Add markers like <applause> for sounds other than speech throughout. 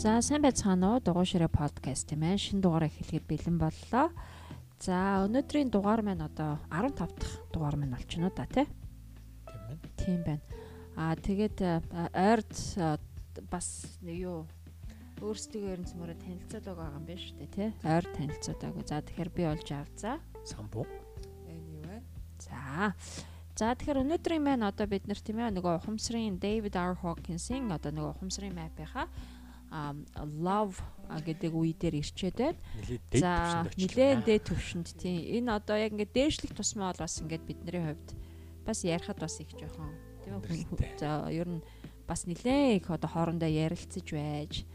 За сайн байцгаана уу дугуй ширээ подкаст тийм ээ шинэ дугаар эхлэхэд бэлэн боллоо. За өнөөдрийн дугаар маань одоо 15 дахь дугаар маань болчихно да тий. Тийм байна. Аа тэгээд ойрд бас нэг юу өөрсдөө ерөн цөмөрө танилцаад байгаа юм байна шүү дээ тий. Ойр танилцаад байгаа. За тэгэхээр би олж авцаа. Самбуу. Вэ? За. За тэгэхээр өнөөдрийн маань одоо бид нар тийм ээ нөгөө ухамсарын David R Hawkins-ийн одоо нөгөө ухамсарын map-ийнхаа love гэдэг үе дээр ирчээд байна. За нилээн дээд төвшөнд тийм. Энэ одоо яг ингээд дээшлэх тусмаа бол бас ингээд бидний хувьд бас ярихад бас их жоохон тийм үү. За ер нь бас нилээн их одоо хоорондоо ярилцаж байж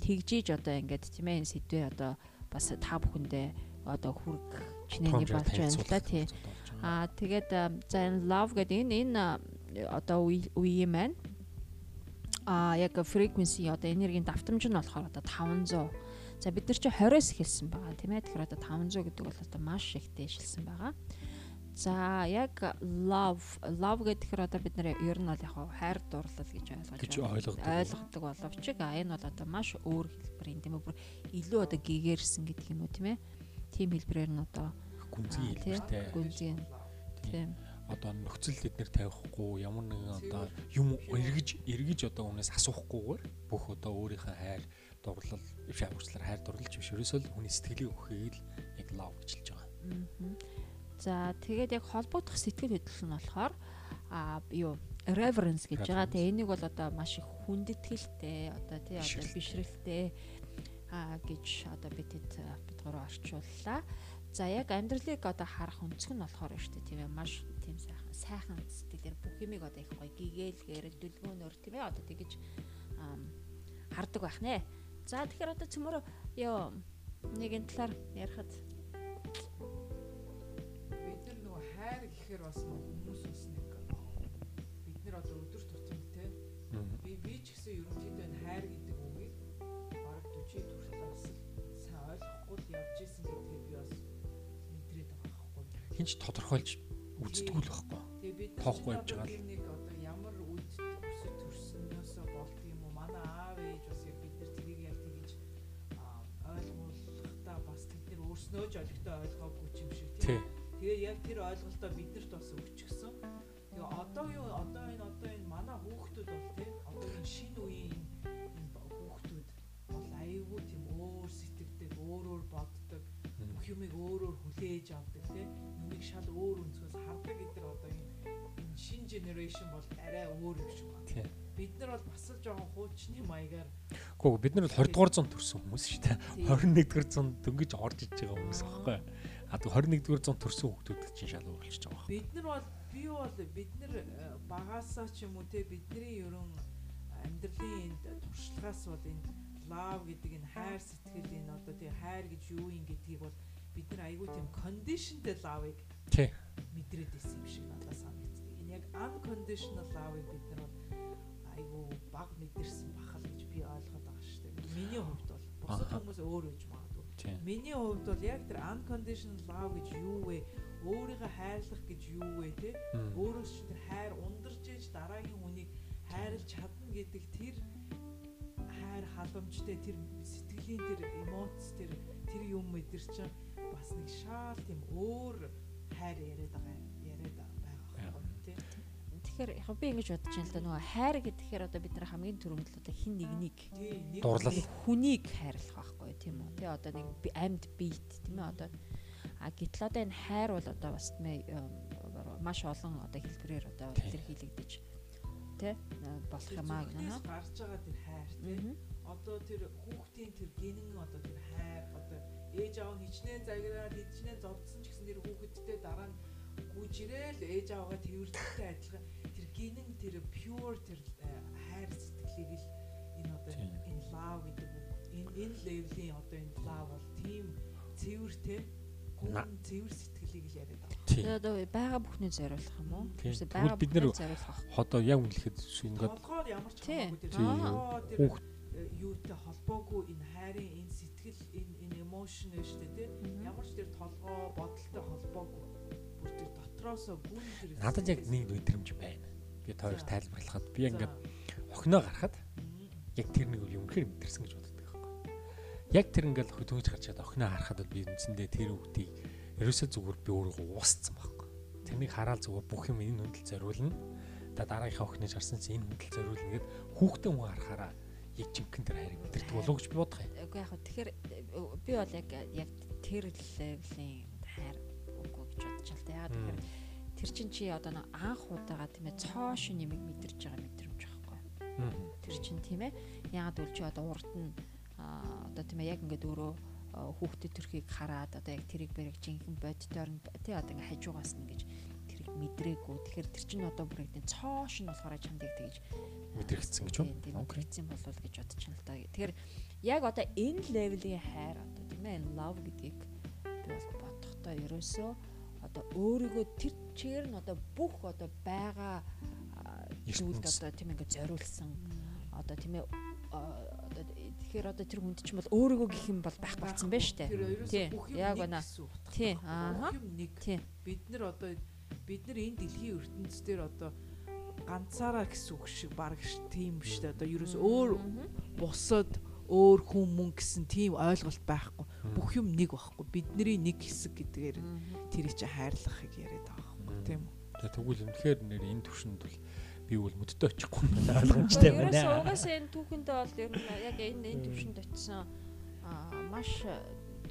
тэгжиж одоо ингээд тийм ээ сэдвээ одоо бас та бүхэндээ одоо хүрг чинээний болж байна л да тийм. Аа тэгээд за энэ love гэдэг энэ энэ одоо үе юм байна а яг frequency одоо энергийн давтамж нь болохоор одоо 500. За бид нар чи 20-оос эхэлсэн байгаа тийм ээ. Тэгэхээр одоо 500 гэдэг бол одоо маш их дээшилсэн байгаа. За яг love love гэхээр одоо бид нар ер нь бол яг хайр дурлал гэж ойлгож ойлгодог. боловч а энэ бол одоо маш өөр хэлбэрийн тийм үү илүү одоо гэгэрсэн гэдэг юм уу тийм ээ. Тим хэлбэрээр нь одоо гүнзгий хэлбэртэй. Гүнзгий. Тийм одоо нөхцөл эднэр тавихгүй ямар нэгэн одоо юм эргэж эргэж одоо хүнээс асуухгүйгээр бүх одоо өөрийнхөө хайр дурлал ивш амарчлаар хайр дурлалч биш ерөөсөө л хүний сэтгэлийг өгөхийг л яг лав гэж хэлж байгаа. За тэгээд яг холбогдох сэтгэл хөдлөл нь болохоор а юу reverence гэж байгаа. Тэгээ энийг бол одоо маш их хүндэтгэлтэй одоо тий одоо бишрэлтэй а гэж одоо бид хэд бид гурав орчууллаа. За яг амьдралыг одоо харах өнцг нь болохоор шүү дээ тийм ээ маш тийм сайхан сайхан сэтгэлээр бүх юмыг одоо их гоё гэгээлгээр дүлгөөнөөр тийм ээ одоо тэгэж хардаг байх нэ. За тэгэхээр одоо цөмөр ёо нэгэн талаар ярихад. Бид нар нөгөө хайр гэхээр бас хүмүүс бас нэг бид нар одоо өдөр тутам те би би ч гэсэн ерөнхийдөө хинч тодорхойлж үздэггүй л байхгүй. Тоохгүй явж байгаа л. Нэг одоо ямар үед өсөж төрснөөс болдго юм уу? Манай аав ээж бас яг бид нар тэрийг яг тэгж ойлгуулахдаа бас тэд нар өөрснөө ч ойлгохтой ойлгоогүй юм шиг тийм. Тэгээ яг тэр ойлголтоо биднэрт бас өгчихсөн. Тэгээ одоо юу одоо энэ одоо энэ манай хүүхдүүд бол тийм одоо энэ шинэ үеийн хүүхдүүд бол аюулгүй тийм өөр сэтгэдэг, өөрөөр бүх юмыг өөрөөр хүлээж авдаг тийм нэг шал өөр өнцгөөс хардаг гэдэг одоо энэ энэ шинэ генерашн бол арай өөр юм шиг байна. Бид нар бол бас л жоохон хуучны маягаар Гэхдээ бид нар бол 20 дугаар зуунд төрсэн хүмүүс шүү дээ. 21 дугаар зуунд дөнгөж орж иж байгаа хүмүүс аахгүй. А 21 дугаар зуунд төрсэн хүмүүс чинь шал өөрчлөж байгаа. Бид нар бол би бол бид нар э, багасаа ч юм уу те бидний ерөн амьдралын энд туршлагаас бол энэ лав гэдэг энэ хайр сэтгэл энэ одоо тий хайр гэж юу юм гэдгийг бол бид нар айгүй тийм conditional love-ыг тий мэдрээд байсан юм шиг надад санагддаг. Энэ яг unconditional love-ыг бид нар айгүй баг мэдэрсэн бахал гэж би ойлгоод байгаа шүү дээ. Миний хувьд бол бусад хүмүүс өөр үж магадгүй. Миний хувьд бол яг тэр unconditional love гэж юу вэ? Өөрийгөө хайрлах гэж юу вэ те? Өөрөөс ч тэр хайр ундарч ээж дараагийн хүнийг хайрлах чадна гэдэг тэр хайр халамжтай тэр сэтгэлийн тэр эмоц тэр тэр юм мэдэрч бас нэг шаал тийм өөр хайр яриад байгаа яриад байгаа тийм. Тэгэхээр яг би ингэж бодож байна л да. Нөгөө хайр гэхээр одоо бид нар хамгийн түрүүнд л одоо хин нэгнийг дурлал. хүнийг хайрлах байхгүй тийм үү? Тий одоо нэг амьд биет тийм ээ одоо а гэтэл одоо энэ хайр бол одоо бас маш олон одоо хэлбэрээр одоо илэрхийлэгдэж тий болох юм аа гарч байгаа тэр хайр тий одоо тэр хүүхдийн тэр гинэн одоо тэр аав хичнээн заграад хичнээн зовдсон ч гэсэн тэр хүүхэдтэй дараа нь гүйж ирээл ээж аавгаа тэрвэртэй адилхан. Тэр гинэн тэр pure тэр э, хайр сэтгэлийг л энэ одоо энэ love гэдэг үг. Энэ энэ левлийн одоо энэ love бол тийм цэвэртэй гүн цэвэр сэтгэлийг л яриад байгаа. Тэгээд одоо байгаа бүхний зориулах юм уу? Тэрсээ байгаа бид нар одоо яг үнэлэхэд ингээд толгоор ямар ч хамаагүй тэр хүүхд э, юутай холбоогүй энэ хайрын энэ сэтгэл шүү дээ тийм ямар ч тэр толгоо бодолтой холбоогүй. Бүр тэр дотроосоо гүн тэр надад яг нэг мэдрэмж байна. Би тоор тайлбарлахад би ингээд охиноо гарахад Яг тэр нэг юм үнэхээр мэдэрсэн гэж боддог байхгүй. Яг тэр ингээл хөдөөж гарч чад охиноо харахад би үндсэндээ тэр үгтийг ерөөсөө зүгээр би өөрөө уусцсан байхгүй. Тэрнийг хараад зүгээр бүх юм энэ хүндэл зориулна. Та дараагийнхаа охиныг харсан чинь энэ хүндэл зориулна гэд хүүхдээ хүн харахаараа яг жинхэнэ тэр хайрыг мэдэрдэг болов уу гэж би бодох юм. Үгүй яг тэгэхээр би бол яг яг тэр левлийн хайр үгүй гэж бодож байна. Яг тэгэхээр тэр чин чи одоо анх удаага тийм ээ цоош нэмийг мэдэрж байгаа мэдрэмж байхгүй. Тэр чин тийм ээ ягаад үл чи одоо урд нь одоо тийм ээ яг ингээд өөрөө хүүхдэд төрхийг хараад одоо яг тэрийг бэрэг жинхэнэ боддоор нь тий одоо ингээ хажуугаас нь тэрийг мэдрээгүй. Тэгэхээр тэр чинь одоо бүр яг цоош нь болохоор чамдыг тэгж мэдрэгдсэн гэж байна. Мэдрэгдсэн болов гэж бодож байна л да. Тэгэхээр яг одоо энэ левелийн хайр одоо тийм ээ love гэдгийг би бол бодохдоо ерөөсөө одоо өөрийгөө тэр чигээр нь одоо бүх одоо байгаа зүйлд одоо тийм ингээд зориулсан одоо тийм ээ одоо тэгэхээр одоо тэр хүнд чинь бол өөрийгөө гэх юм бол байхгүй болсон байна шүү дээ. Тийм. Яг байна. Тийм. Аа. Бид нар одоо бид нар энэ дэлхийн ертөнцийн дээр одоо ганцаараа гэсэн үг шиг баг тийм биш дээ. Одоо ерөөс өөр бусад өөр хүн мөн гэсэн тийм ойлголт байхгүй. Бүх юм нэг байхгүй. Бидний нэг хэсэг гэдгээр тэр чинь хайрлахыг яриад байгаа байхгүй тийм үү? Тэгээ тэгвэл үнэхээр нэр энэ төвшөнд бол би бол мөддөө очихгүй ойлгомжтой байна. Ерөөс угаасаа энэ түүхэндээ бол ер нь яг энэ энэ төвшөнд очисон маш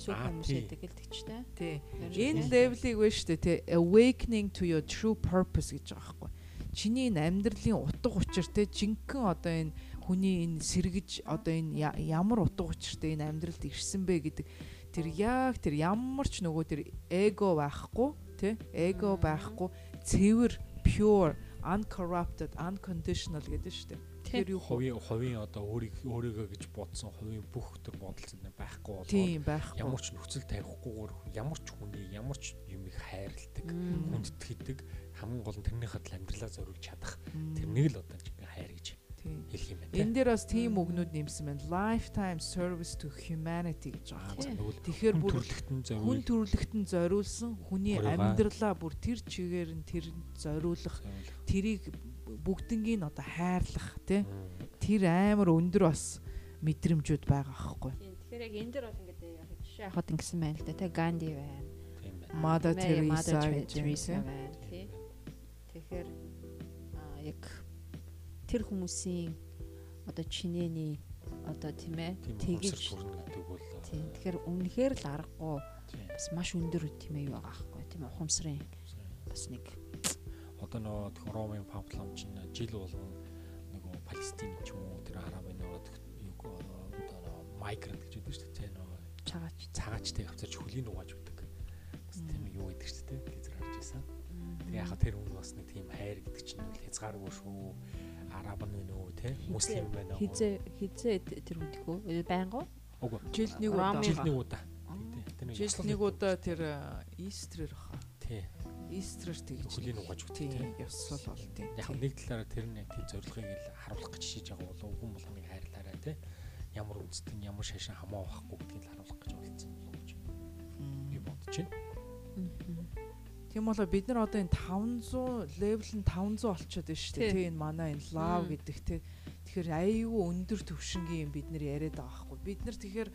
зөв хүмүүс байдаг л тэгчтэй. Тий. Энэ левелийг вэ штэ тий? Awakening to your true purpose гэж байгаа байхгүй. Чиний энэ амьдралын утга учир те жинхэнэ одоо энэ хүний энэ сэргэж одоо энэ ямар утга учиртай энэ амьдралд ирсэн бэ гэдэг тэр яг тэр ямар ч нөгөө тэр эго байхгүй те эго байхгүй цэвэр pure uncorrupted unconditional гэдэг шүү дээ тэр юу хувийн хувийн одоо өөрийг өөрийгөө гэж бодсон хувийн бүх төр байхгүй болоо тийм байхгүй. ямар ч нөхцөл тавихгүйгээр ямар ч хүний ямар ч юмыг хайрладаг хүндэтгэдэг хамгийн гол нь тэрнийхээ тал амьдралаа зориулж чадах. Тэрнийг л одоо хайр гэж хэлэх юм байна. Энэ дээр бас тийм үгнүүд нэмсэн байна. Lifetime service to humanity гэж байгаа. Тэгэхээр бүр хүн төрлөختөн зориулсан хүний амьдралаа бүр тэр чигээр нь тэр зориулах. тэрийг бүгднгийн одоо хайрлах тий? Тэр амар өндөр бас мэдрэмжүүд байгаа аахгүй. Тэгэхээр яг энэ дэр бол ингээд яг жишээ авахд ингэсэн байна л да тий? Ганди байна. Mother Teresa байна тий. Тэгэхээр яг тэр хүмүүсийн одоо чинээний одоо тийм ээ тэгж тийм тэгэхээр үнэхээр л аргагүй. Бас маш өндөр тийм ээ юу байгаа аахгүй тийм ухамсарын. бас нэг одоо нөгөө Ромын памфлом чинь жил болгон нөгөө Палестин ч юм уу тэр арабын нөгөө одоо майгрант гэж үүдэг шүү дээ нөгөө цагаач цагаачтай явцарч хөлийн угааж өгдөг. Бас тийм юу гэдэг шүү дээ лизер харж байсан. Тэгээ яхаа тэр хүн бас нэг тийм хайр гэдэг чинь үл хязгааргүй шүү. Араб нь нөө те муслим байна уу? Хизээ хизээ тэр үдгөө байнга. Үгүй. Жил нэг удаа. Жил нэг удаа. Жил нэг удаа тэр Истрэр хаа. Тий. Истрэр тэгж хөлийн угааж өгдөг тийм ёсол бол тийм. Яг нэг талаараа тэр нь тийм зорилгыг л харуулах гэж шийдэж байгаа болов хүн болгоныг хайрлаарай те. Ямар үндэстэн ямар шашин хамаа байхгүй гэдгийг л харуулах гэж болцсон болов гэж би бодож байна. Тийм болоо бид нар одоо энэ 500 левел нь 500 болчиход байна шүү дээ. Тийм энэ манай энэ love гэдэг те. Тэгэхээр аюу өндөр төвшингийн юм бид нар яриад байгаа байхгүй. Бид нар тэгэхээр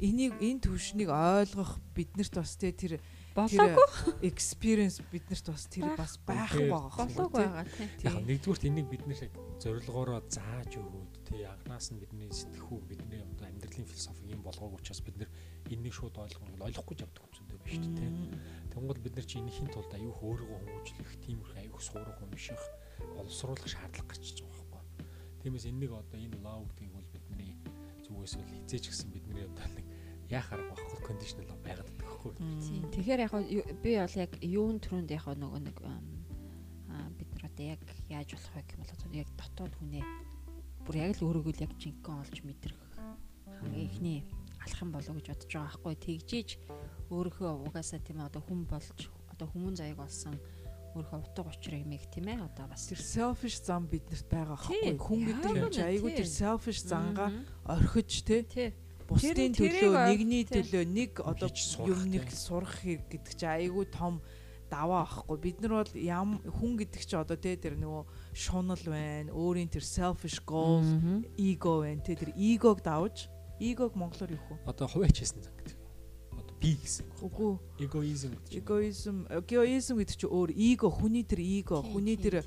энийг энэ төвшнийг ойлгох биднэрт бас те тэр болоогүй experience биднэрт бас тэр бас байх байгаа болоог байгаа тийм. Яг нэгдүгürt энийг бид нэр зорилгоороо зааж өгөөд тий агнаас нь бидний сэтгхүү бидний амьдралын философи юм болгоог учраас бид нэр энийг шууд ойлгох ойлгохгүй явдаг юм зөндөө байна шүү дээ тий. Тэнгууд бид нар чи энэхийн тулд аюух өөрийгөө хүмүүжлэх, тиймэрхүү аюух суурах, унших, боловсруулах шаардлага гарчиж байгаа байхгүй. Тиймээс энийг одоо энэ лав гэдгийг бол бидний зүгээс бол хизээч гисэн бидний одоо нэг яах арга байхгүй кондишнл байгаад байдаг байхгүй. Тийм. Тэгэхээр яг би бол яг юун төрөнд яг нөгөө нэг бид нар одоо яг яаж болох вэ гэвэл одоо яг дотоод хүнээ бүр яг л өөрийгөө л яг жинхэнэ олж мэдрэх хамгийн ихний алах юм болов гэж бодож байгаа байхгүй. Тэгжиж өөрийнхөө угаасаа тийм одоо хүн болж одоо хүмүүн заяг болсон өөрийнхөө утга учирыг мэг тийм ээ одоо бас тэр selfish зам биднэрт байгаа байхгүй. Хүн гэдэг юм чи айгүй тэр selfish зангаа орхиж тий бусдын төлөө нэгний төлөө нэг одоо юм нэг сурах хэрэг гэдэг чи айгүй том даваа ахгүй бид нар бол ям хүн гэдэг чи одоо те тэр нөгөө шунал байна өөрийн тэр selfish goal ego байна те тэр эгог давж эгог монголоор юу хөө Одоо хувиач хийсэн гэдэг. Одоо би гэсэн. үгүй. Чинь. эгоизм эгоизм гэдэг чи өөр эго хүний тэр эго хүний тэр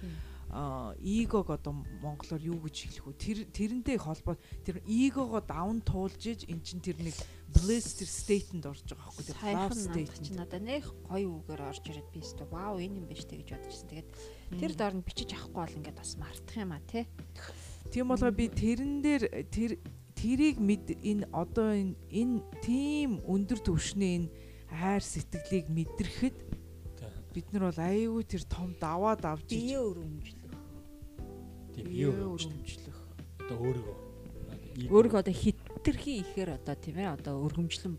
эгог одоо монголоор юу гэж хэлэх вэ? Тэр тэрнтэй холбоо тэр эгогоо давн туулж иж эн чин тэр нэг bliss тэр state-энд орж байгаа байхгүй тэр love state. надад чи надад нэг гоё үгээр орж ирээд би өстө вау энэ юм биш тэг гэж бодчихсон. Тэгээд тэр доор нь бичиж авахгүй бол ингээд бас мартах юм а тий. Тийм болго би тэрэн дээр тэр тэрийг мэд энэ одоо энэ энэ тийм өндөр түвшний энэ хайр сэтгэлийг мэдрэхэд бид нар бол аюу тэр том даваа давж Бие өрөмжлөх. Тийм юу өрөмжлөх. Одоо өөрийгөө. Өөрийгөө одоо хитрхи ихээр одоо тийм ээ одоо өргөмжлөн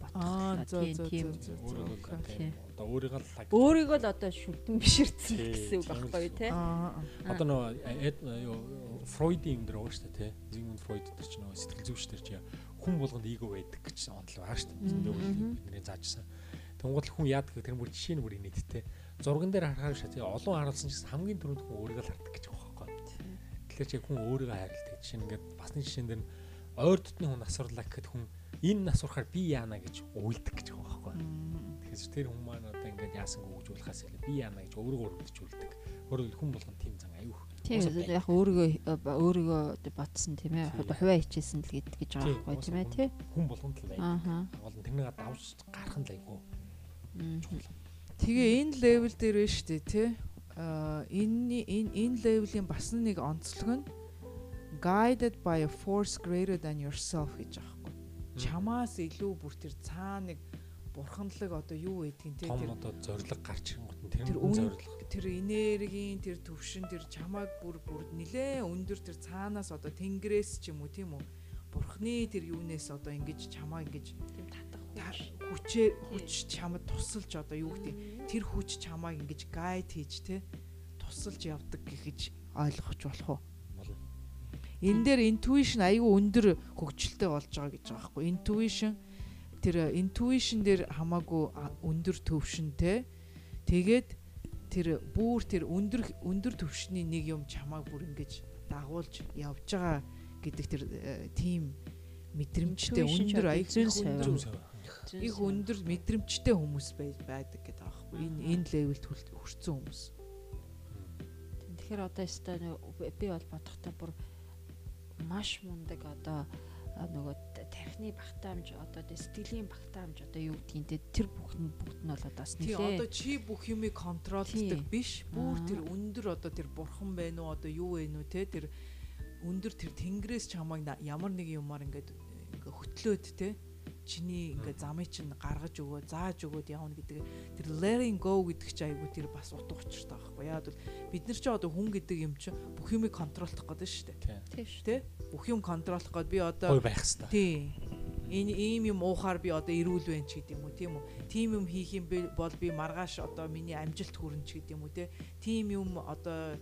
зөө тийм. Тийм. Одоо өөрийгөө л лаг. Өөрийгөө л одоо шүтэн биширдсэн Тийм, гэсэн үг байхгүй тий. Одоо нөгөө эд юу Фройдийн юм дээр байгаа шүү дээ тий. Зигмунд Фройд дээр ч нөгөө сэтгэл зүйч дээр чи хүн болгонд эго байдаг гэж онол байгаа шүү дээ. Зөндөө бидний заажсан. Тэнгуул хүн яадаг гэх тэр бүр жишээ нь бүр инээдтэй. Зурган дээр харахаар тий олон харуулсан ч гэсэн хамгийн түрүүнд хүн өөрийгөө л хардаг гэж байхгүй. Тэгэхээр чи хүн өөрийгөө хайрладаг. Жишээ нь ингээд басны жишээн дээр нь ойр дотны хүн асуурлаа гэхэд хүн энэ насурахаар би яана гэж уйлдаг гэж байгаа байхгүй. Тэгэхээр тэр хүн маань одоо ингээд яасангүй гэж уулахаас илүү би яана гэж өөрийгөө өрөвдөжүүлдэг. Өөрөөр хүн болгон тийм зан аюух. Тийм яг өөрийгөө өөрийгөө ботсон тийм ээ одоо хувиа хичээсэн л гээд гэж байгаа байхгүй тийм ээ тий. Хүн болгонд л. Ааха. Гол нь тэрнийг давж гарах нь л аюух. Тэгээ энэ левел дээр байна шүү дээ тий. Энэ энэ энэ левелийн бас нэг онцлог нь guided by a force greater than yourself гэж байгаа хгүй. Чамаас илүү бүр тэр цаана нэг бурханлаг одоо юу гэдгийг Том тэр одоо зориг гарч ирэнгүүт нь тэр зориг. тэр энергийн тэр төвшин тэр чамааг бүр бүр нилээ өндөр тэр цаанаас одоо тэнгэрээс ч юм уу тийм үү бурхны тэр юунаас одоо ингэж чамаа ингэж Тийм татах та- хүчээр хүч чамд тусалж одоо юу гэдэг тэр хүч чамааг ингэж гайд хийж те тусалж явдаг гэж ойлгож болох уу? Энэ дээр intuition аюу өндөр хөгжилтэй болж байгаа гэж байгаа байхгүй. Intuition тэр intuition дээр хамаагүй өндөр төвшөнтэй тэгээд тэр бүр тэр өндөр өндөр төвшний нэг юм чамааг бүр ингэж дагуулж явж байгаа гэдэг тэр э, тийм мэдрэмжтэй Intuition ч өндөр савь. өндөр их өндөр мэдрэмжтэй хүмүүс бай- байдаг гэдэг аахгүй. Энэ энэ левелд хүрсэн хүмүүс. Тэгэхээр одоо өстой нэг би бол бодохдоо бүр маш мундаг одоо нөгөө тархины багтаамж одоо сэтгэлийн багтаамж одоо юу гэдгийг тэр бүх нь бүгд нь бол одоо бас тий нэлээ одоо чи бүх юмыг контролддаг биш. Бүр тэр өндөр одоо тэр бурхан байна уу одоо юу вэ нү те тэр өндөр тэр тэнгэрээс чамайг ямар нэг юмар ингээд ингээ хөтлөөд те чиний ингээ замыг чинь гаргаж өгөө зааж өгөөд явна гэдэг тэр letting go гэдэг чи айгу тэр бас утга учиртай байхгүй яа бол бид нар ч одоо хүн гэдэг юм чи бүх юмыг контролдох гэдэг шүү дээ Тийм. тийм шүү те бүх юм контролдох гээд би одоо Гой байх хэвээр. Тийм. Энэ ийм юм уухаар би одоо ирүүл байна ч гэдэг юм уу тийм үү. Тим юм хийх юм бол би маргааш одоо миний амжилт хүрнэ ч гэдэг юм уу те. Тим юм одоо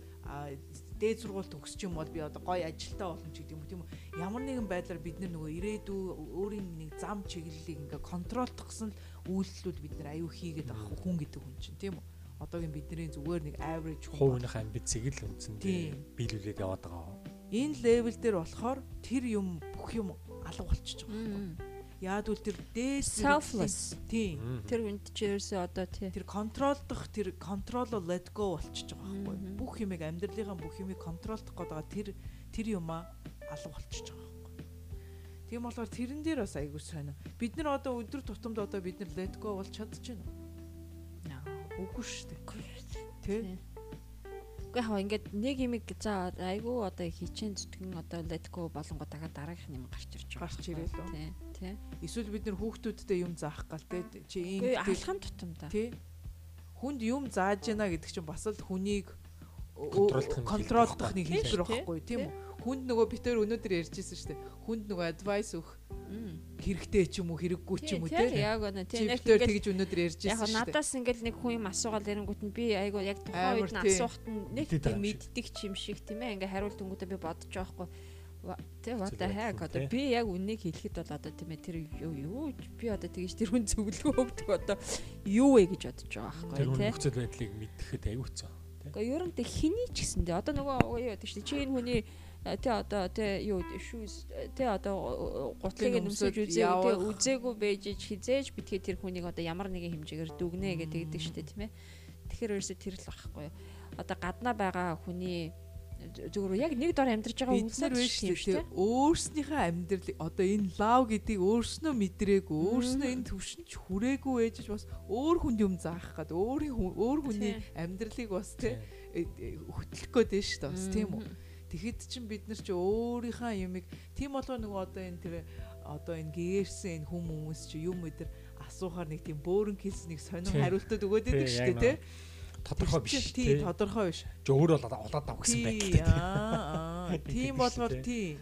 дээд сургууль төгсч юм бол би одоо гоё ажилтаа болно ч гэдэг юм уу тийм үү. Ямар нэгэн байдлаар бид нар нөгөө ирээдүй өөрийн нэг зам чиглэлийг ингээ контролдохсон л үйлдэлүүд бид нар аюу хийгээд авах хүн гэдэг хүн чинь тийм үү. Одоогийн бидний зүгээр нэг average хүн Хувийнхаа амбицыг л үндсэндээ Тийм. биелүүлээд яваад байгаа. энэ левел дээр болохоор тэр юм бүх юм алга болчихж байгаа байхгүй. Яад үл тэр дээс selfless Тийм. Тэр хүнд ч ерөөсөө одоо тий Тэр контролдох тэр контроло let go болчихж байгаа байхгүй. Бүх юмыг амьдралынхаа бүх юмыг контролдох гээд байгаа тэр тэр юмаа алга болчихж байгаа байхгүй. Тийм болохоор тэрэн дээр бас айгүй сонио. Бид нар одоо өдөр тутамд одоо бид нар let go болж чадчихна? Үгүй шүү дээ. Тэ? Гэхдээ хаа ингээд нэг юмыг за айгүй одоо хичээн зүтгэн одоо let go болонгоо дагаа дараагийнх нь юм гарч ирж байгаа. Гарч ирээ лөө. Тий. Тий. Эсвэл бид нар хүүхдүүдтэй юм заах гал те чи ийм алхам тутамдаа. тий хүнд юм зааж яана гэдэг чинь бас л хүнийг Контролдох нэг хэлбэр байхгүй тийм тий. үү хүнд нөгөө би тэр өнөөдөр ярьжсэн шүү дээ. Хүнд нөгөө advice өгөх хэрэгтэй ч юм уу хэрэггүй ч юм уу тий. тий? Яг үнэ тий. чи Яг ингээд тэгж өнөөдөр ярьжсэн Яг шүү дээ. надаас ингээл нэг хүн юм асуугаал эрэнгүүт нь би айгу яг тухайн үед нь асуухт нь нэг тийм мэддэг ч юм шиг тийм ээ. Ингээ хариулт өнгөдөө би бодож байгаа хгүй Тэ what the heck? Одоо би яг үннийг хэлэхэд бол одоо тийм ээ тэр юу юу би одоо тэгэж тэр хүн зөвлөгөө өгдөг одоо юу вэ гэж бодож байгаа байхгүй тий. Тэр нөхцөл байдлыг мэдхэд аюуцсан. Гэхдээ ер нь тэг хэний ч гэсэндээ одоо нөгөө юу гэдэг чинь чи энэ хүний тэ одоо тэ юу shoes тэ одоо гутлыг нөмсөж үзээгүй тэ үзээгүй байж хизээж битгий тэр хүнийг одоо ямар нэгэн хэмжээгээр дүгнэ гэдэг дээ тийм ээ. Тэгэхээр ерөөсөө тэр л байхгүй. Одоо гаднаа байгаа хүний зүгээр яг нэг дор амьдарч байгаа үзнэр биш шүү дээ. Өөрснийхөө амьдралыг одоо энэ лав гэдгийг өөрснөө мэдрээгүй, өөрснөө энэ төвшинч хүрээгүй ээжж бас өөр хүнд юм заах гад өөрийн өөр хүний амьдралыг бас тий э, э, хөтлөх гээд дээ шүү дээ. Бас тийм үү. Тэгэхэд чинь бид нар чи өөрийнхөө юмыг тийм болгоо нөгөө одоо энэ тэр одоо энэ гээрсэн энэ хүм хүмүүс чи юм өдр асуухаар нэг тийм бөөрн хэлс нэг сонир хариултад өгөөд идэг шүү дээ тий. тодорхой биш тий тодорхой биш. Өөр бол улаад ав гэсэн байдалтай. Аа <laughs> тийм болгоор тий.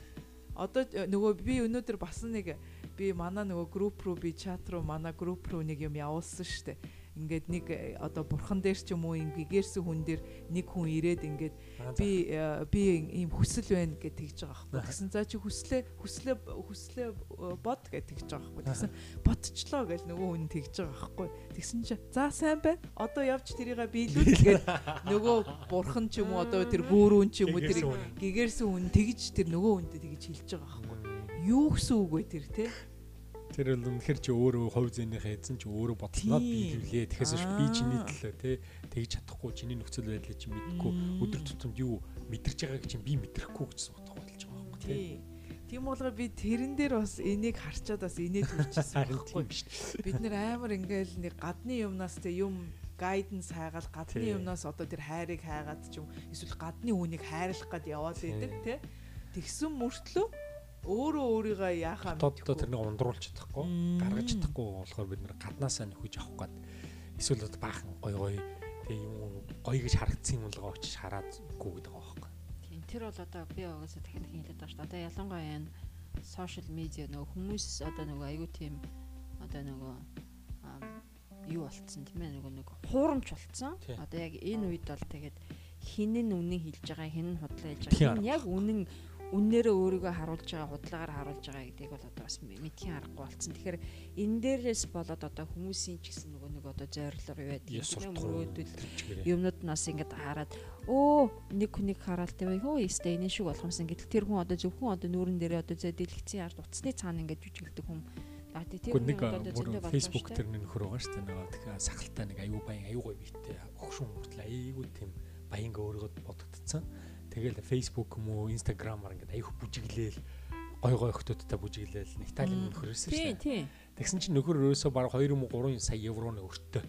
Одоо нөгөө би өнөөдөр бас нэг би манай нөгөө групп руу би чат руу манай групп руу нэг юм явуулсан шүү дээ ингээд нэг э, одоо бурхан дээр ч юм уу ингээгэрсэн хүн дээр нэг хүн ирээд ингээд би э, би ийм хүсэл байна гэж тэгж байгаа байхгүй. Тэгсэн за чи хүслээ хүслээ хүслээ э, бод гэж тэгж байгаа байхгүй. Тэгсэн бодчлоо гэж нөгөө хүн тэгж байгаа байхгүй. Тэгсэн чи за сайн байна. Одоо явж тэрийгээ биелүүл <laughs> гээд нөгөө бурхан ч юм уу одоо тэр гүүрүүн ч юм уу тэр гэгэрсэн хүн тэгж тэр нөгөө хүнтэй тэгж хэлж байгаа байхгүй. Юу гэсэн үг вэ тэр те? Тэр бол үнэхэр чи өөрөө хувь зээнийхээ эзэн чи өөрөө бодлоо биелүүлээ. Тэгэхээс би чиний төлөө те тэгж чадахгүй чиний нөхцөл байдлыг чи мэдгүй өдөр тутамд юу мэдэрч байгааг чи би мэдрэхгүй гэсэн утга болж байгаа байхгүй те. Тийм болгоо би тэрэн дээр бас энийг харчаад бас инээд үрчсэн байхгүй шүү. Бид нэр амар ингээл нэг гадны юмнаас те юм гайденс хайгаал гадны юмнаас одоо тэр хайрыг хайгаад ч юм эсвэл гадны үнийг хайрлах гад яваад байдаг те. Тэгсэн мөртлөө өөрөө өөрийгөө яахаа мэдхгүй. тэрнийг ундруулж чадахгүй, гаргаж чадахгүй болохоор бид нэр гаднаасаа нөхөж авах гээд эсвэл баахан гой гой тэг юм гоё гэж харагдсан юм болго очиж хараад гүгээд байгаа байхгүй. Тийм тэр бол одоо би угаасаа дахин хэлээд байгаа шүү дээ. Одоо ялангуяа энэ сошиал медиа нөгөө хүмүүс одоо нөгөө аюу тийм одоо нөгөө юу болцсон тийм ээ нөгөө нэг хуурамч болцсон. Одоо яг энэ үед бол тэгээд хин нь үнэн хэлж байгаа, хин нь худлаа хэлж байгаа. Хин яг үнэн үннээрээ өөрийгөө харуулж байгаа худалдаагаар харуулж байгаа гэдгийг бол одоо бас мэдхийн аргагүй болцсон. Тэгэхээр энэ дээрээс болоод одоо хүмүүсийн ч гэсэн нөгөө нэг одоо зорилго юу байдаг юм мөрөөдөл юмнууд нас ингээд хараад өө нэг хүнийг хараад тийм хөө өстэй энэ шиг болох юмсан гэдэг тэр хүн одоо зөвхөн одоо нүүрэн дээрээ одоо зэдэлгцэн ард утасны цаана ингээд жүжиглдэг хүн А тэр нэг Facebook тэр нэг нөхөр байгаа шүү дээ. Тэгэхээр сахалтай нэг аюу баян аюу гоё битээ өгшүн хүртэл аюу тийм баянга өөрийгөө бодогдсон. Тэгэл Facebook юм уу, Instagram-аар ингээд аяг бүжиглээл гой гой охтуудтай бүжиглээл Италийн нөхөр өссөн шүү дээ. Тэгсэн чинь нөхөр өрөөсөө баг 2 юм уу 3 сая евроны өртөө.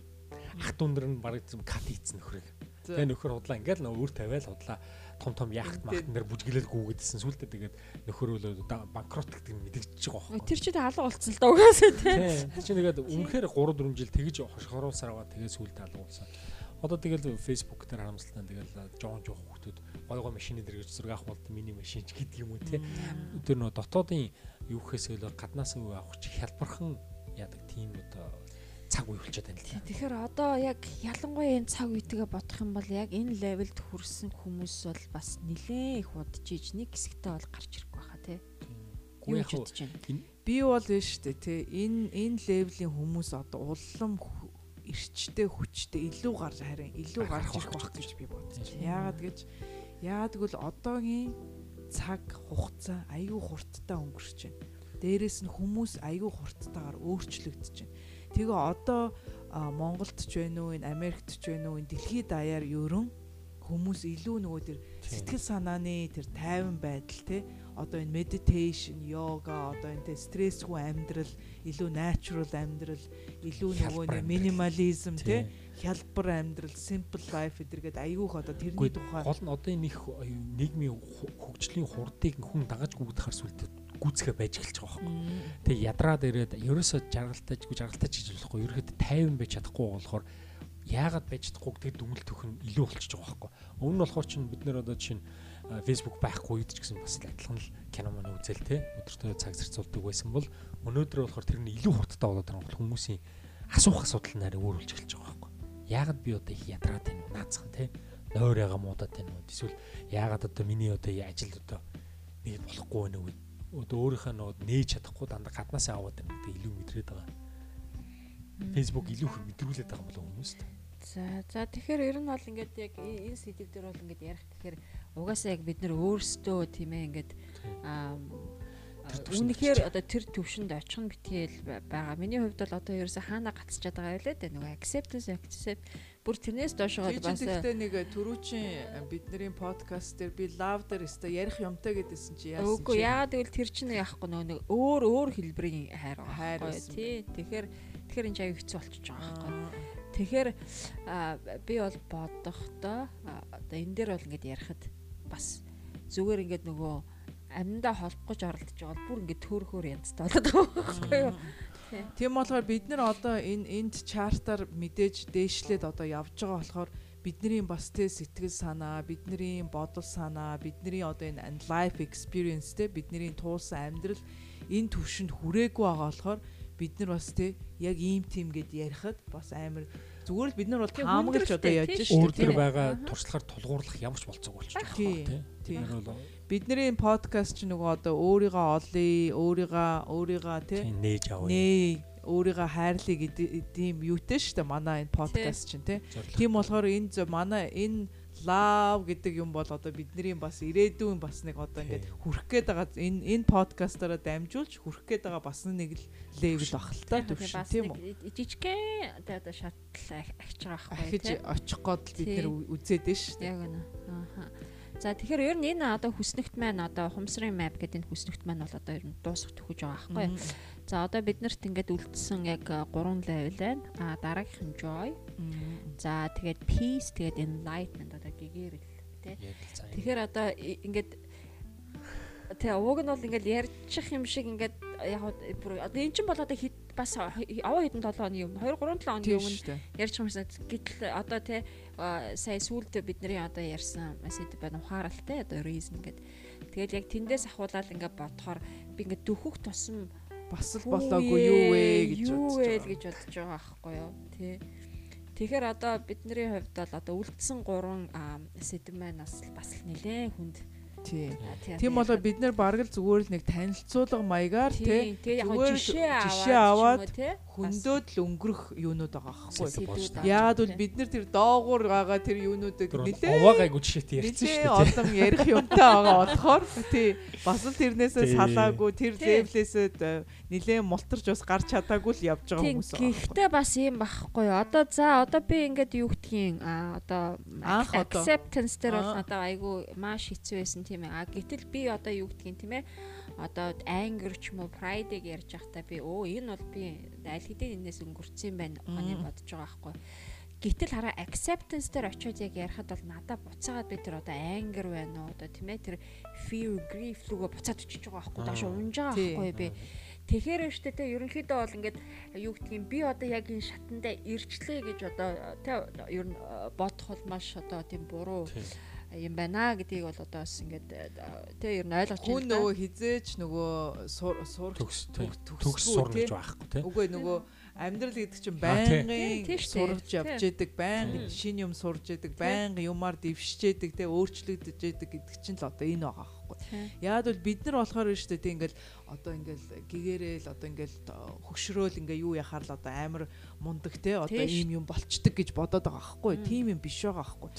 Ах дундэр нь баг кат хийцэн нөхрийг. Тэгээ нөхөр худлаа ингээд л өөр тавиал худлаа том том яхт махтан дээр бүжиглэл гүгэдсэн сүултээ тэгээд нөхөр өлөө банкрот гэдэг нь мэдэгдэж байгаа байхгүй. Тэр чинь алга болцсон л да угаасаа тий. Тэр чинь тэгээд үнэхээр 3 4 жил тэгж хошгоруулсаар аваад тэгээд сүултээ алга болсон. Одоо тэгэл Facebook дээр харамсалтай тэгэл жоон жоох гой гой машины дээр гэж зураг авах бол миний машинч гэдэг юм уу те. Тэр нөө дотоодын юу гэхээс илүү гаднаас нь авах чи хялбархан яадаг тийм одоо цаг үе болчиход байна л тийм. Тэгэхээр одоо яг ялангуяа энэ цаг үетэйгээ бодох юм бол яг энэ левелд хүрсэн хүмүүс бол бас нилээн их удаж иж нэг хэсэгтээ бол гарч ирэхгүй байхаа тий. Юу ч бодож байна. Би бол нь шүү дээ тий. Энэ энэ левелийн хүмүүс одоо улам эрчтэй хүчтэй илүү гарч харин илүү гарч ирэх байх гэж би байна. Яагаад гэж яагаад гэвэл одоогийн цаг хугацаа аюу хурдтай өнгөрч байна. Дээрээс нь хүмүүс аюу хурдтайгаар өөрчлөгдөж байна. Тэгээ одоо Монголд ч байна уу, энэ Америкт ч байна уу, энэ дэлхийд даяар ерөн хүмүүс илүү нөгөө тэр сэтгэл санааны тэр тайван байдал те одоо энэ meditation, yoga, одоо энэ те стрессгүй амьдрал, илүү natural амьдрал, илүү нөгөө нэг minimalism те хялбар амьдрал, simple life гэдэргээд айгүйх одоо тэрний тухай гол нь одоо энэ их нийгмийн хөгжлийн хурдыг хүн дагаж гүгдэх харсвэлтэй гүцгээ байж эхэлж байгаа байхгүй. Тэгээ ядраад ирээд ерөөсөө жаргалтаж жаргалтаж гэж болохгүй. Ерөөхдөө тайван байж чадахгүй болохоор яагаад байж чадахгүй гэдэг дүгнэлт өгөх нь илүү болчихж байгаа байхгүй. Өмнө нь болохоор чинь бид нэр одоо жишээ нь Facebook байхгүй үед ч гэсэн бас адилхан л кино мань үзэл те өдөртөө цаг зарцуулдаг байсан бол өнөөдөр болохоор тэр нь илүү хурдтай болоод байгаа бол хүмүүсийн асуух асуудал нь арай өөрөлж эхэлж байгаа. Яагаад би одоо их ядраад байна наацхан те нойр яга муудаад байна уу? Эсвэл яагаад одоо миний одоо ажил одоо нэг болохгүй байна уу? Одоо өөрийнхөө нөө нээж чадахгүй дандаа гаднаасаа аваад байна гэдэг илүү мэдрээд байгаа. Facebook илүү их мэдрүүлээд байгаа юм болов хүмүүст. За за тэгэхээр ер нь бол ингээд яг энэ сэдв дээр бол ингээд ярих гэхээр угаасаа яг бид нэр өөрсдөө тийм ээ ингээд Үнэхээр одоо тэр төвшөнд очих нь битгийл байгаа. Миний хувьд бол одоо ерөөсө хаана гацчихад байгаа байлээ дээ. Нөгөө acceptance accept бүр тэрнээс доош байгаа бас. Тэгтээ нэг түрүүчийн бидний подкаст дээр би love дээр өстө ярих юмтай гэдээсэн чи яасан чи. Үгүй яагаад гэвэл тэр чинь яахгүй нөгөө өөр өөр хэлбэрийн хайр байгаа. Тий. Тэгэхээр тэгэхээр энэ аяг хэцүү болчихж байгаа байхгүй. Тэгэхээр би бол бодохдоо одоо энэ дээр бол ингээд ярихад бас зүгээр ингээд нөгөө аминдаа холбох гэж оролдож байгаа бол бүр ингээд төөрхөөр янзтай болоод байгаа байхгүй юу. Тийм болохоор бид нар одоо энэ энд чартаар мэдээж дээшлээд одоо явж байгаа болохоор бидний бас тэ сэтгэл санаа, бидний бодол санаа, бидний одоо энэ life experience тэ бидний туулсан амьдрал энэ төвшөнд хүрээгүй байгаа болохоор бид нар бас тэ яг ийм тийм гэд ярихад бас амар зүгээр л бид нар бол таамаглаж одоо яаж шүү дээ. Өөр төр байгаа туршлагаар тулгуурлах ямар ч болцоог болчих жоох тийм. Бидний подкаст чи нөгөө одоо өөрийгөө олъё, өөрийгөө өөрийгөө тийм нээж авъя. Нээ өөрийгөө хайрлая гэдэг тийм юутэй шүү дээ манай энэ подкаст чинь тийм болохоор энэ манай энэ love гэдэг юм бол одоо бидний бас ирээдүйн бас нэг одоо ингээд хүрх гээд байгаа энэ энэ подкастаараа дамжуулж хүрх гээд байгаа бас нэг левел бах л та төвшин тийм үү? жижигхэн одоо шатл агч байгаа байхгүй ахиж очих гээд бид нэр үзээд нь шүү дээ яг үнэ. Аа За тэгэхээр ер нь энэ одоо хүснэгт маань одоо хумсрын map гэдэг энэ хүснэгт маань бол одоо ер нь дуусах төхөж байгаа байхгүй. За одоо биднэрт ингээд үлдсэн яг 3 level байна. А дараагийнх нь joy. За тэгээд peace тэгээд enlightenment одоо гэгэрэл тий. Тэгэхээр одоо ингээд Тэгээ ууг нь бол ингээл ярьчих юм шиг ингээд яг одоо эн чинь бол одоо хэд бас аваа хэдэн 7 оны өмнө 2 3 7 оны өмнө ярьж юмсан гэтэл одоо тий сая сүулдэ бидний одоо ярьсан сэдв байна ухааралтай одоо reason гэдэг. Тэгэл яг тэндээс ахуулаад ингээд бодохоор би ингээд дөхөх тусам бас л болоогүй юу вэ гэж бодож байгаа. Гэж бодож байгаа байхгүй юу тий. Тэгэхээр одоо бидний хувьд бол одоо үлдсэн 3 сэдв маань бас бас нэлээд хүнд Тийм болоо бид нэр бараг л зүгээр л нэг танилцуулга маягаар тий зүгээр жишээ аваад хөндөөд л өнгөрөх юунууд байгаа байхгүй. Яагаад бол бид нар тэр доогуур байгаа тэр юунуудыг нэлээ уваагайгуу жишээтэй ярьсан шүү дээ. Олон ярих юмтай байгаа болохоор тий. Бас л тэрнээсээ салаагүй тэр левлээсээ нэлээ мултарч бас гарч чадаагүй л явж байгаа хүмүүс. Гэхдээ бас юм байхгүй юу. Одоо за одоо би ингээд юу гэдгийг а одоо acceptance дээр бол одоо айгүй маш хэцүү байсан тийм ээ. А гэтэл би одоо юу гэдгийг тийм ээ. Одоо anger ч юм уу pride-ыг ярьж байхдаа би өө энэ бол би аль хэдийн энэс өнгөрцөн байна ухааны бодож байгаа байхгүй. Гэтэл хараа acceptance дээр очиод яг ярихад бол надад буцаагаад би тэр одоо anger байна уу одоо тийм ээ тэр fear grief луга буцаад очиж байгаа байхгүй. Доош унж байгаа байхгүй би. Тэгэхээр штэ те ерөнхийдөө бол ингээд юу гэдгийг би одоо яг энэ шатандаа ирчлээ гэж одоо те ер нь бодох бол маш одоо тийм буруу юм байна гэдгийг бол одоо бас ингээд тий ер нь ойлгож байна. Хүн нөгөө хизээч нөгөө сурах төгс сурна гэж байхгүй тий. Үгүй нөгөө амьдрал гэдэг чинь байнгын сурж явж яадаг, байнгын шин юм сурж яадаг, байнгын юмар дэвшиж яадаг, тэ өөрчлөгдөж яадаг гэдэг чинь л одоо энэ байгаа. Яад бол бид нар болохоор шүү дээ тийм ингээл одоо ингээл гэгээрэл одоо ингээл хөшрөөл ингээ юу яхаар л одоо амар мундаг те одоо ийм юм болчдөг гэж бодоод байгаа байхгүй. Тийм юм биш байгаа байхгүй.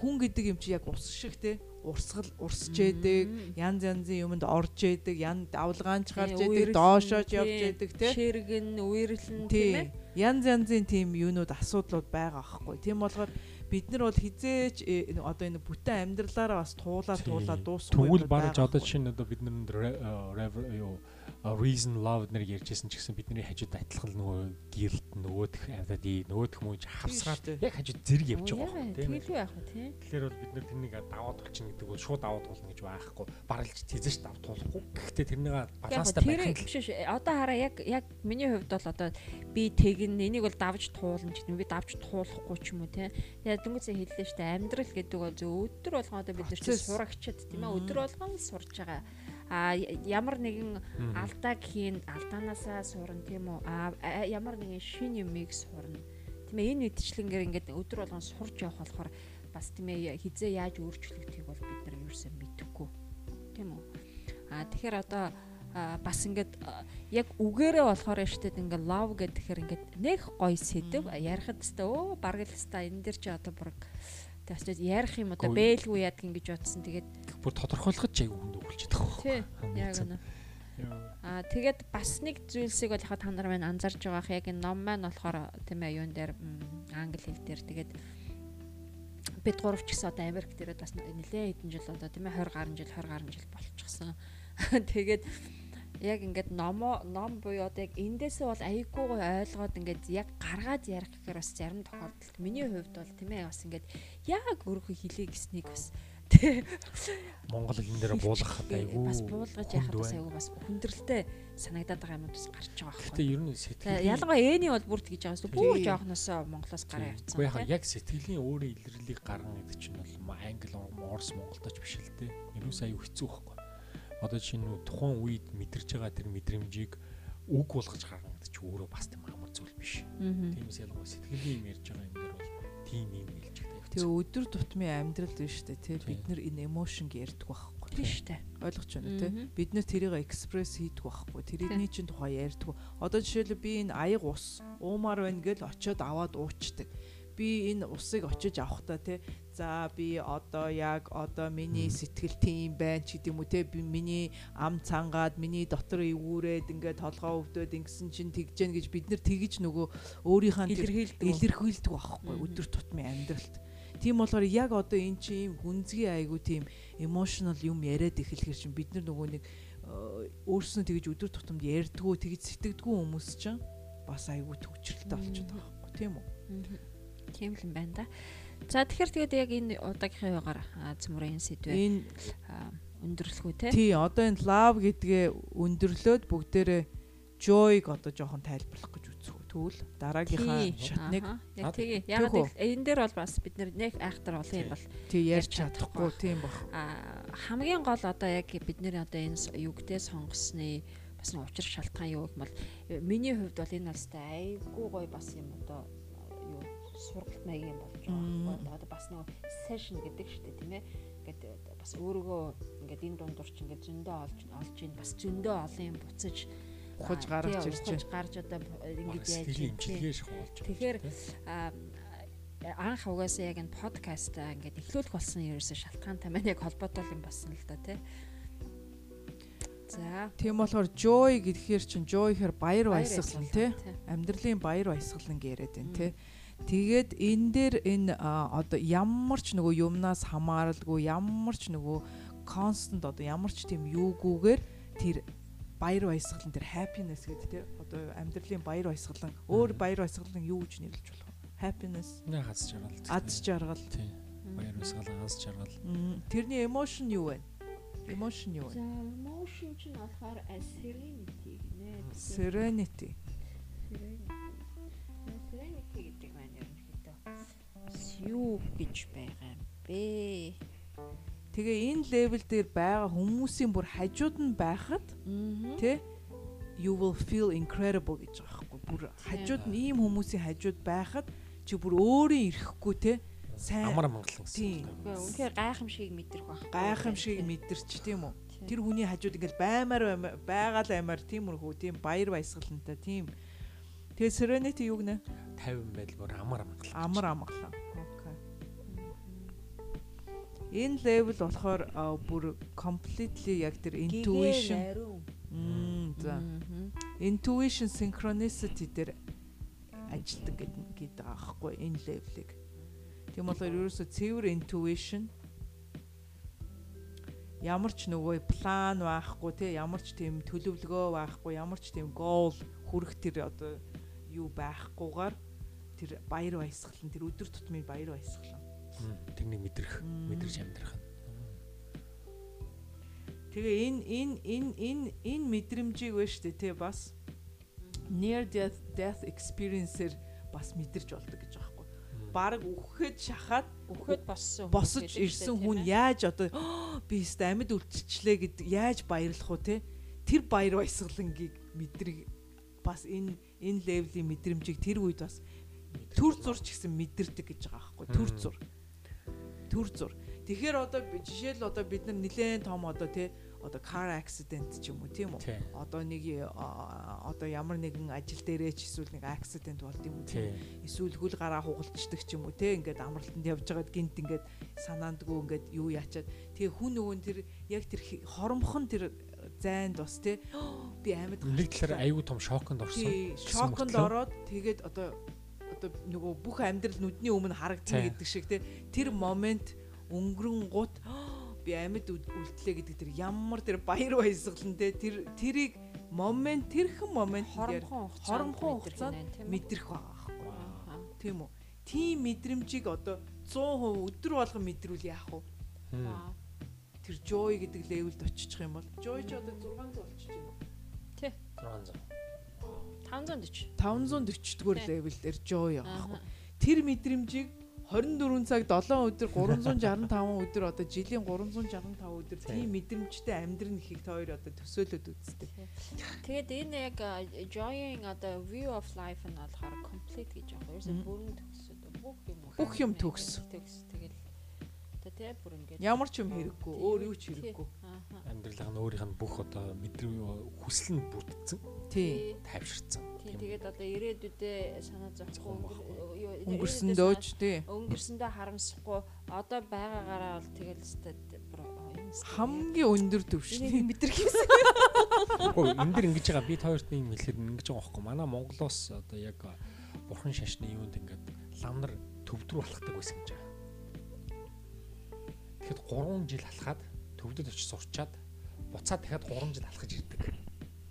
Хүн гэдэг юм чи яг ус шиг те урсгал урсж яадаг, янз янзын юмд орж яадаг, ян давлгаанч гарч яадаг, доошооч явж яадаг тий. Ширгэн, үерлэн тийм ээ. Янз янзын тийм юунууд асуудлууд байгаа аахгүй. Тийм болохоор бид нар бол хизээч э, одоо энэ бүтэн амьдралаараа бас туулаа туулаа дуусахгүй. Тэгвэл барж одоо жишээ нь одоо бид нар юу reason love нэр ярьжсэн ч гэсэн бидний хажууд адилхан нөгөө guilt нөгөөх аваад ий нөгөөх мөн хавсгаад яг хажууд зэрэг явж байгаа юм тийм үү яах вэ тийм. Тэгэхээр бол бид нар тэрнийг даваад болчихно гэдэг бол шууд даваад болно гэж байхгүй. Баралж тэзэж давд туулахгүй гэхдээ тэрнийг баланстай байх юм. биш одоо хараа яг яг миний хувьд бол одоо би тэгин энийг бол давж туулна гэдэг би давж туулахгүй ч юм уу тийм. Яг дөнгөцөө хэллээ штэ амьдрал гэдэг бол зөв өдөр болгоо одоо бид нар чи сурагчд тийм ээ өдөр болгон сурж байгаа а ямар нэгэн алдааг хийн алдаанаасаа сурна тийм үү? А ямар нэгэн шин юмыг сурна тийм ээ энэ үдчлэнгээр ингээд өдөр болгон сурж явах болохоор бас тийм ээ хизээ яаж өөрчлөгдөхийг бол бид нар ерөөсөө мэдэхгүй. Тийм үү? Аа тэгэхээр одоо бас ингээд яг үгээрээ болохоор штэд ингээд love гэхээр ингээд нэг гоё сэдв ярихад өстой өө бараг л өстой энэ дэр чи одоо бүр тэгээс ярих юм одоо бэлгүй яадаг ингэж бодсон. Тэгээд бүр тодорхойлоход ч айгүй хүнд өгүүлж байгаа. Тий. Яг үнэ. Аа тэгээд бас нэг зүйлсийг бол яхаа та нар маань анзарж байгаа ах яг энэ ном маань болохоор тийм ээ юун дээр англи хэл дээр тэгээд бид гурав ч гэсэн одоо Америк дээрээ бас нэлээд хэдэн жил одоо тийм ээ 20 гаруй жил 20 гаруй жил болчихсон. <laughs> Тэгээд яг ингээд номоо ном буюу одоо яг эндээсээ бол аяйггүй гой ойлгоод ингээд яг гаргаад ярих гэхээр бас зарим тохиолдолд миний хувьд бол тийм ээ бас ингээд яг өөрийнхөө хилээ гэснийг бас Монгол хэлэн дээр буулгахад айгүй бас буулгаж яхад бас айгүй бас хүндрэлтэй санагдаад байгаа юм бас гарч байгаа байхгүй. Гэтэ ер нь сэтгэл ялангуяа эний бол бүрт гэж байгаа шүү. Бүр жоохносоо Монголоос гараа явцсан. Уу яхаа яг сэтгэлийн өөрийн илэрлэлийг гаргана гэдэг чинь бол англи орс монголдоч биш л дээ. Ерөөс аюу хэцүү байхгүй одоо чинь тухайн үед мэдэрч байгаа тэр мэдрэмжийг үг болгож гаргана гэдэг чинь өөрөө бас тийм амар зүйл биш. Тиймээс ялангуяа сэтгэлийн юм ярьж байгаа юм дээр бол тийм юм. Тэгээ өдөр тутмын амьдрал биш үү те бид нар энэ эмошнг ярьдаг байхгүй. Биш үү ойлгож байна те. Бид нар тэрийг экспресс хийдэг байхгүй. Тэрний чинь тухай ярьдаг. Одоо жишээлбэл би энэ аяг ус уумаар байна гэж очиод аваад уучдаг би энэ усыг очиж авахта те. За би одоо яг одоо миний сэтгэл тийм байна ч гэдэм үү те. Би миний ам цангаад миний дотор эвгүүрээд ингээд толгоо өвдөд ингэсэн чинь тэгж гэн гэж бид нар тэгж нөгөө өөрийнхөө илэрхийлдэг байхгүй өдөр тутмын амьдралд Тийм болохоор яг одоо эн чинь ийм гүнзгий айгу тийм emotional юм яриад эхлэхэр чинь бид нар нөгөө нэг э, өөрснөө тэгж өдөр тутамд ярьдгүү тэгж сэтгэдэггүй хүмүүс чинь бас айгу төвчрэлтэй болчиход байгаа байхгүй тийм үү? Тийм л юм байна да. За тэгэхээр тэгээд яг энэ удаагийнхаа югаар цэмүрийн сэдвээ энэ өндөрлөх үү те? Тий, одоо энэ love гэдгээ өндөрлөөд бүгдээрээ joy-г одоо жоохон тайлбарлах гэж. Тэгвэл дараагийнхаа шатныг яг тэгээ. Яг энэ дээр бол бас бид нэг айхтар олон юм бол тий ярьж чадахгүй тийм баг. Хамгийн гол одоо яг бид нэр одоо энэ югдээ сонгосны бас нэг учир шалтгаан юу юм бол миний хувьд бол энэ алстай айгүй гоё бас юм одоо сургалт маягийн болж байгаа. Одоо бас нөгөө session гэдэг шүү дээ тийм ээ. Ингээд бас өөрийгөө ингээд энэ дундуур чи ингээд зөндөө олж олж ийн бас зөндөө олон юм буцаж ухаж гарч ирж байна. гарч одоо ингэж яаж юм. Тэгэхээр анх угаасаа яг энэ подкаст ингээд эхлүүлэх болсон ерөөсө шалтгаантай маань яг холбоотой юм болсон л да тий. За. Тийм болохоор joy гэхээр чин joy гэхээр баяр баясгалан тий. Амьдралын баяр баясгалан яриад байна тий. Тэгээд энэ дээр энэ одоо ямар ч нөгөө юмнаас хамааралгүй ямар ч нөгөө constant одоо ямар ч тийм юугүйгээр тэр баяр баясгалан тэр happiness гэдэг тийм одоо амьдралын баяр баясгалан өөр баяр баясгалан юу гэж нэрлэж болох вэ? Happiness. Нэ хаз жаргал. Аз жаргал. Тийм. Баяр баясгалан аз жаргал. Тэрний emotion юу вэ? Emotion юу вэ? За emotion чинь болохоор serenity гинэ. Serenity. Serenity юу гэж байгаа юм бэ? Тэгээ энэ левел дээр байгаа хүмүүсийн бүр хажууд нь байхад тий you will feel incredible гэж байгаа байхгүй бүр хажууд нь ийм хүмүүсийн хажууд байхад чи бүр өөрийн ирэхгүй тий сайн амар амгалан гэсэн. Үнэхээр гайхамшиг мэдрэх байх. Гайхамшиг мэдэрч тийм үү? Тэр хүний хажууд ингээл баймаар байгаал аймаар тиймэрхүү тийм баяр баясгалантай тийм. Тэгээ Serenity юу гэнэ? 50 байл бүр амар амгалан. Амар амгалан. Энэ level болохоор бүр completely яг тэр intuition. за. Intuition synchronicity дээр ажилтдаг гэдэг байхгүй энэ level-ыг. Тийм болохоор ерөөсө цэвэр intuition. Ямар ч нөгөө план байхгүй те ямар ч тийм төлөвлөгөө байхгүй ямар ч тийм goal хүрэх тэр одоо юу байхгүйгээр тэр баяр баясгалан тэр өдөр тутмын баяр баясгалан Тэрнийг мэдрэх, мэдрэж амьдрах нь. Тэгээ энэ энэ энэ энэ энэ мэдрэмжийг вэ штэ тий бас near death death experience-ээр бас мэдэрч болдог гэж байгаа хгүй. Бараг үхэхэд шахаад үхэхэд боссон босож ирсэн хүн яаж одоо би өстө амьд үлдчихлээ гэд яаж баярлах уу те тэр баяр баясгалангийг мэдрэг бас энэ энэ левлийн мэдрэмжийг тэр үед бас төр зурч гэсэн мэдэрдэг гэж байгаа байхгүй төр зур төр зур. Тэгэхээр одоо жишээл одоо бид нар нэлээд том одоо тий одоо car accident ч юм уу тийм үү? Одоо нэг одоо ямар нэгэн ажил дээрээ ч эсвэл нэг accident болд юм уу тийм эсвэл хөл гараа хугалцдаг ч юм уу те ингээд амралтанд явж байгаад гинт ингээд санаандгүй ингээд юу яачаад. Тэгээ хүн нөгөө тэр яг тэр хоромхон тэр зайнд бас те <gasps> би амьд нэг талаар аюу том шоконд орсон. Шоконд ороод тэгээд одоо одоо нөгөө бүх амьдрал нүдний өмнө харагдана гэдэг шиг те. Тэр момент өнгөрөн гут <gasps> би амьд үлдлээ гэдэг тэр ямар тэр баяр баясгалан те. Тэр тэрийг момент тэрхэн момент хоромхон хугацаанд мэдрэх байгаа байхгүй тийм үү? Тийм мэдрэмжийг одоо 100% өдөр болгон мэдрүүл яах вэ? Тэр joy гэдэг левелд очичих юм бол joy ч одоо 600 болчих юм тий. 600 540 540 дгээр левел дээр joy байгаа байхгүй тэр мэдрэмжийг 24 цаг 7 өдөр 365 өдөр одоо жилийн 365 өдөр тийм мэдрэмжтэй амьдрын ихийг та хоёр одоо төсөөлөд үзтээ. Тэгээд энэ яг joy-ing одоо view of life нь болохоор complete гэж байгаа. Ерөөсөө бүрэн төгс бүх юм бүх юм төгс. Төгс. Тэгэл тэ бүр ингээд ямар ч юм хэрэггүй өөр юу ч хэрэггүй. Амьдралын нь өөрийнх нь бүх одоо мэдрэг хүсэл нь бүрдсэн тий. Тайвширсан тий тэгээд одоо ирээдүйдээ санаа зовхгүй өнгөрсөндөө ч тий. Өнгөрсөндөө харамсахгүй. Одоо байгаагаараа бол тэгэл бүр хамгийн өндөр төвшний мэдрэх юмсан Үгүй энэ дэр ингэж байгаа. Би хоёрт юм хэлэхэд ингэж байгаа байхгүй. Манай Монголоос одоо яг бурхан шашны юунд ингээд лам нар төвдөр болохдаг байсан гэж байгаа Тэгэхэд 3 жил алхаад төвдөд очиж сурчаад буцаад дахиад 3 жил алхаж ирдэг.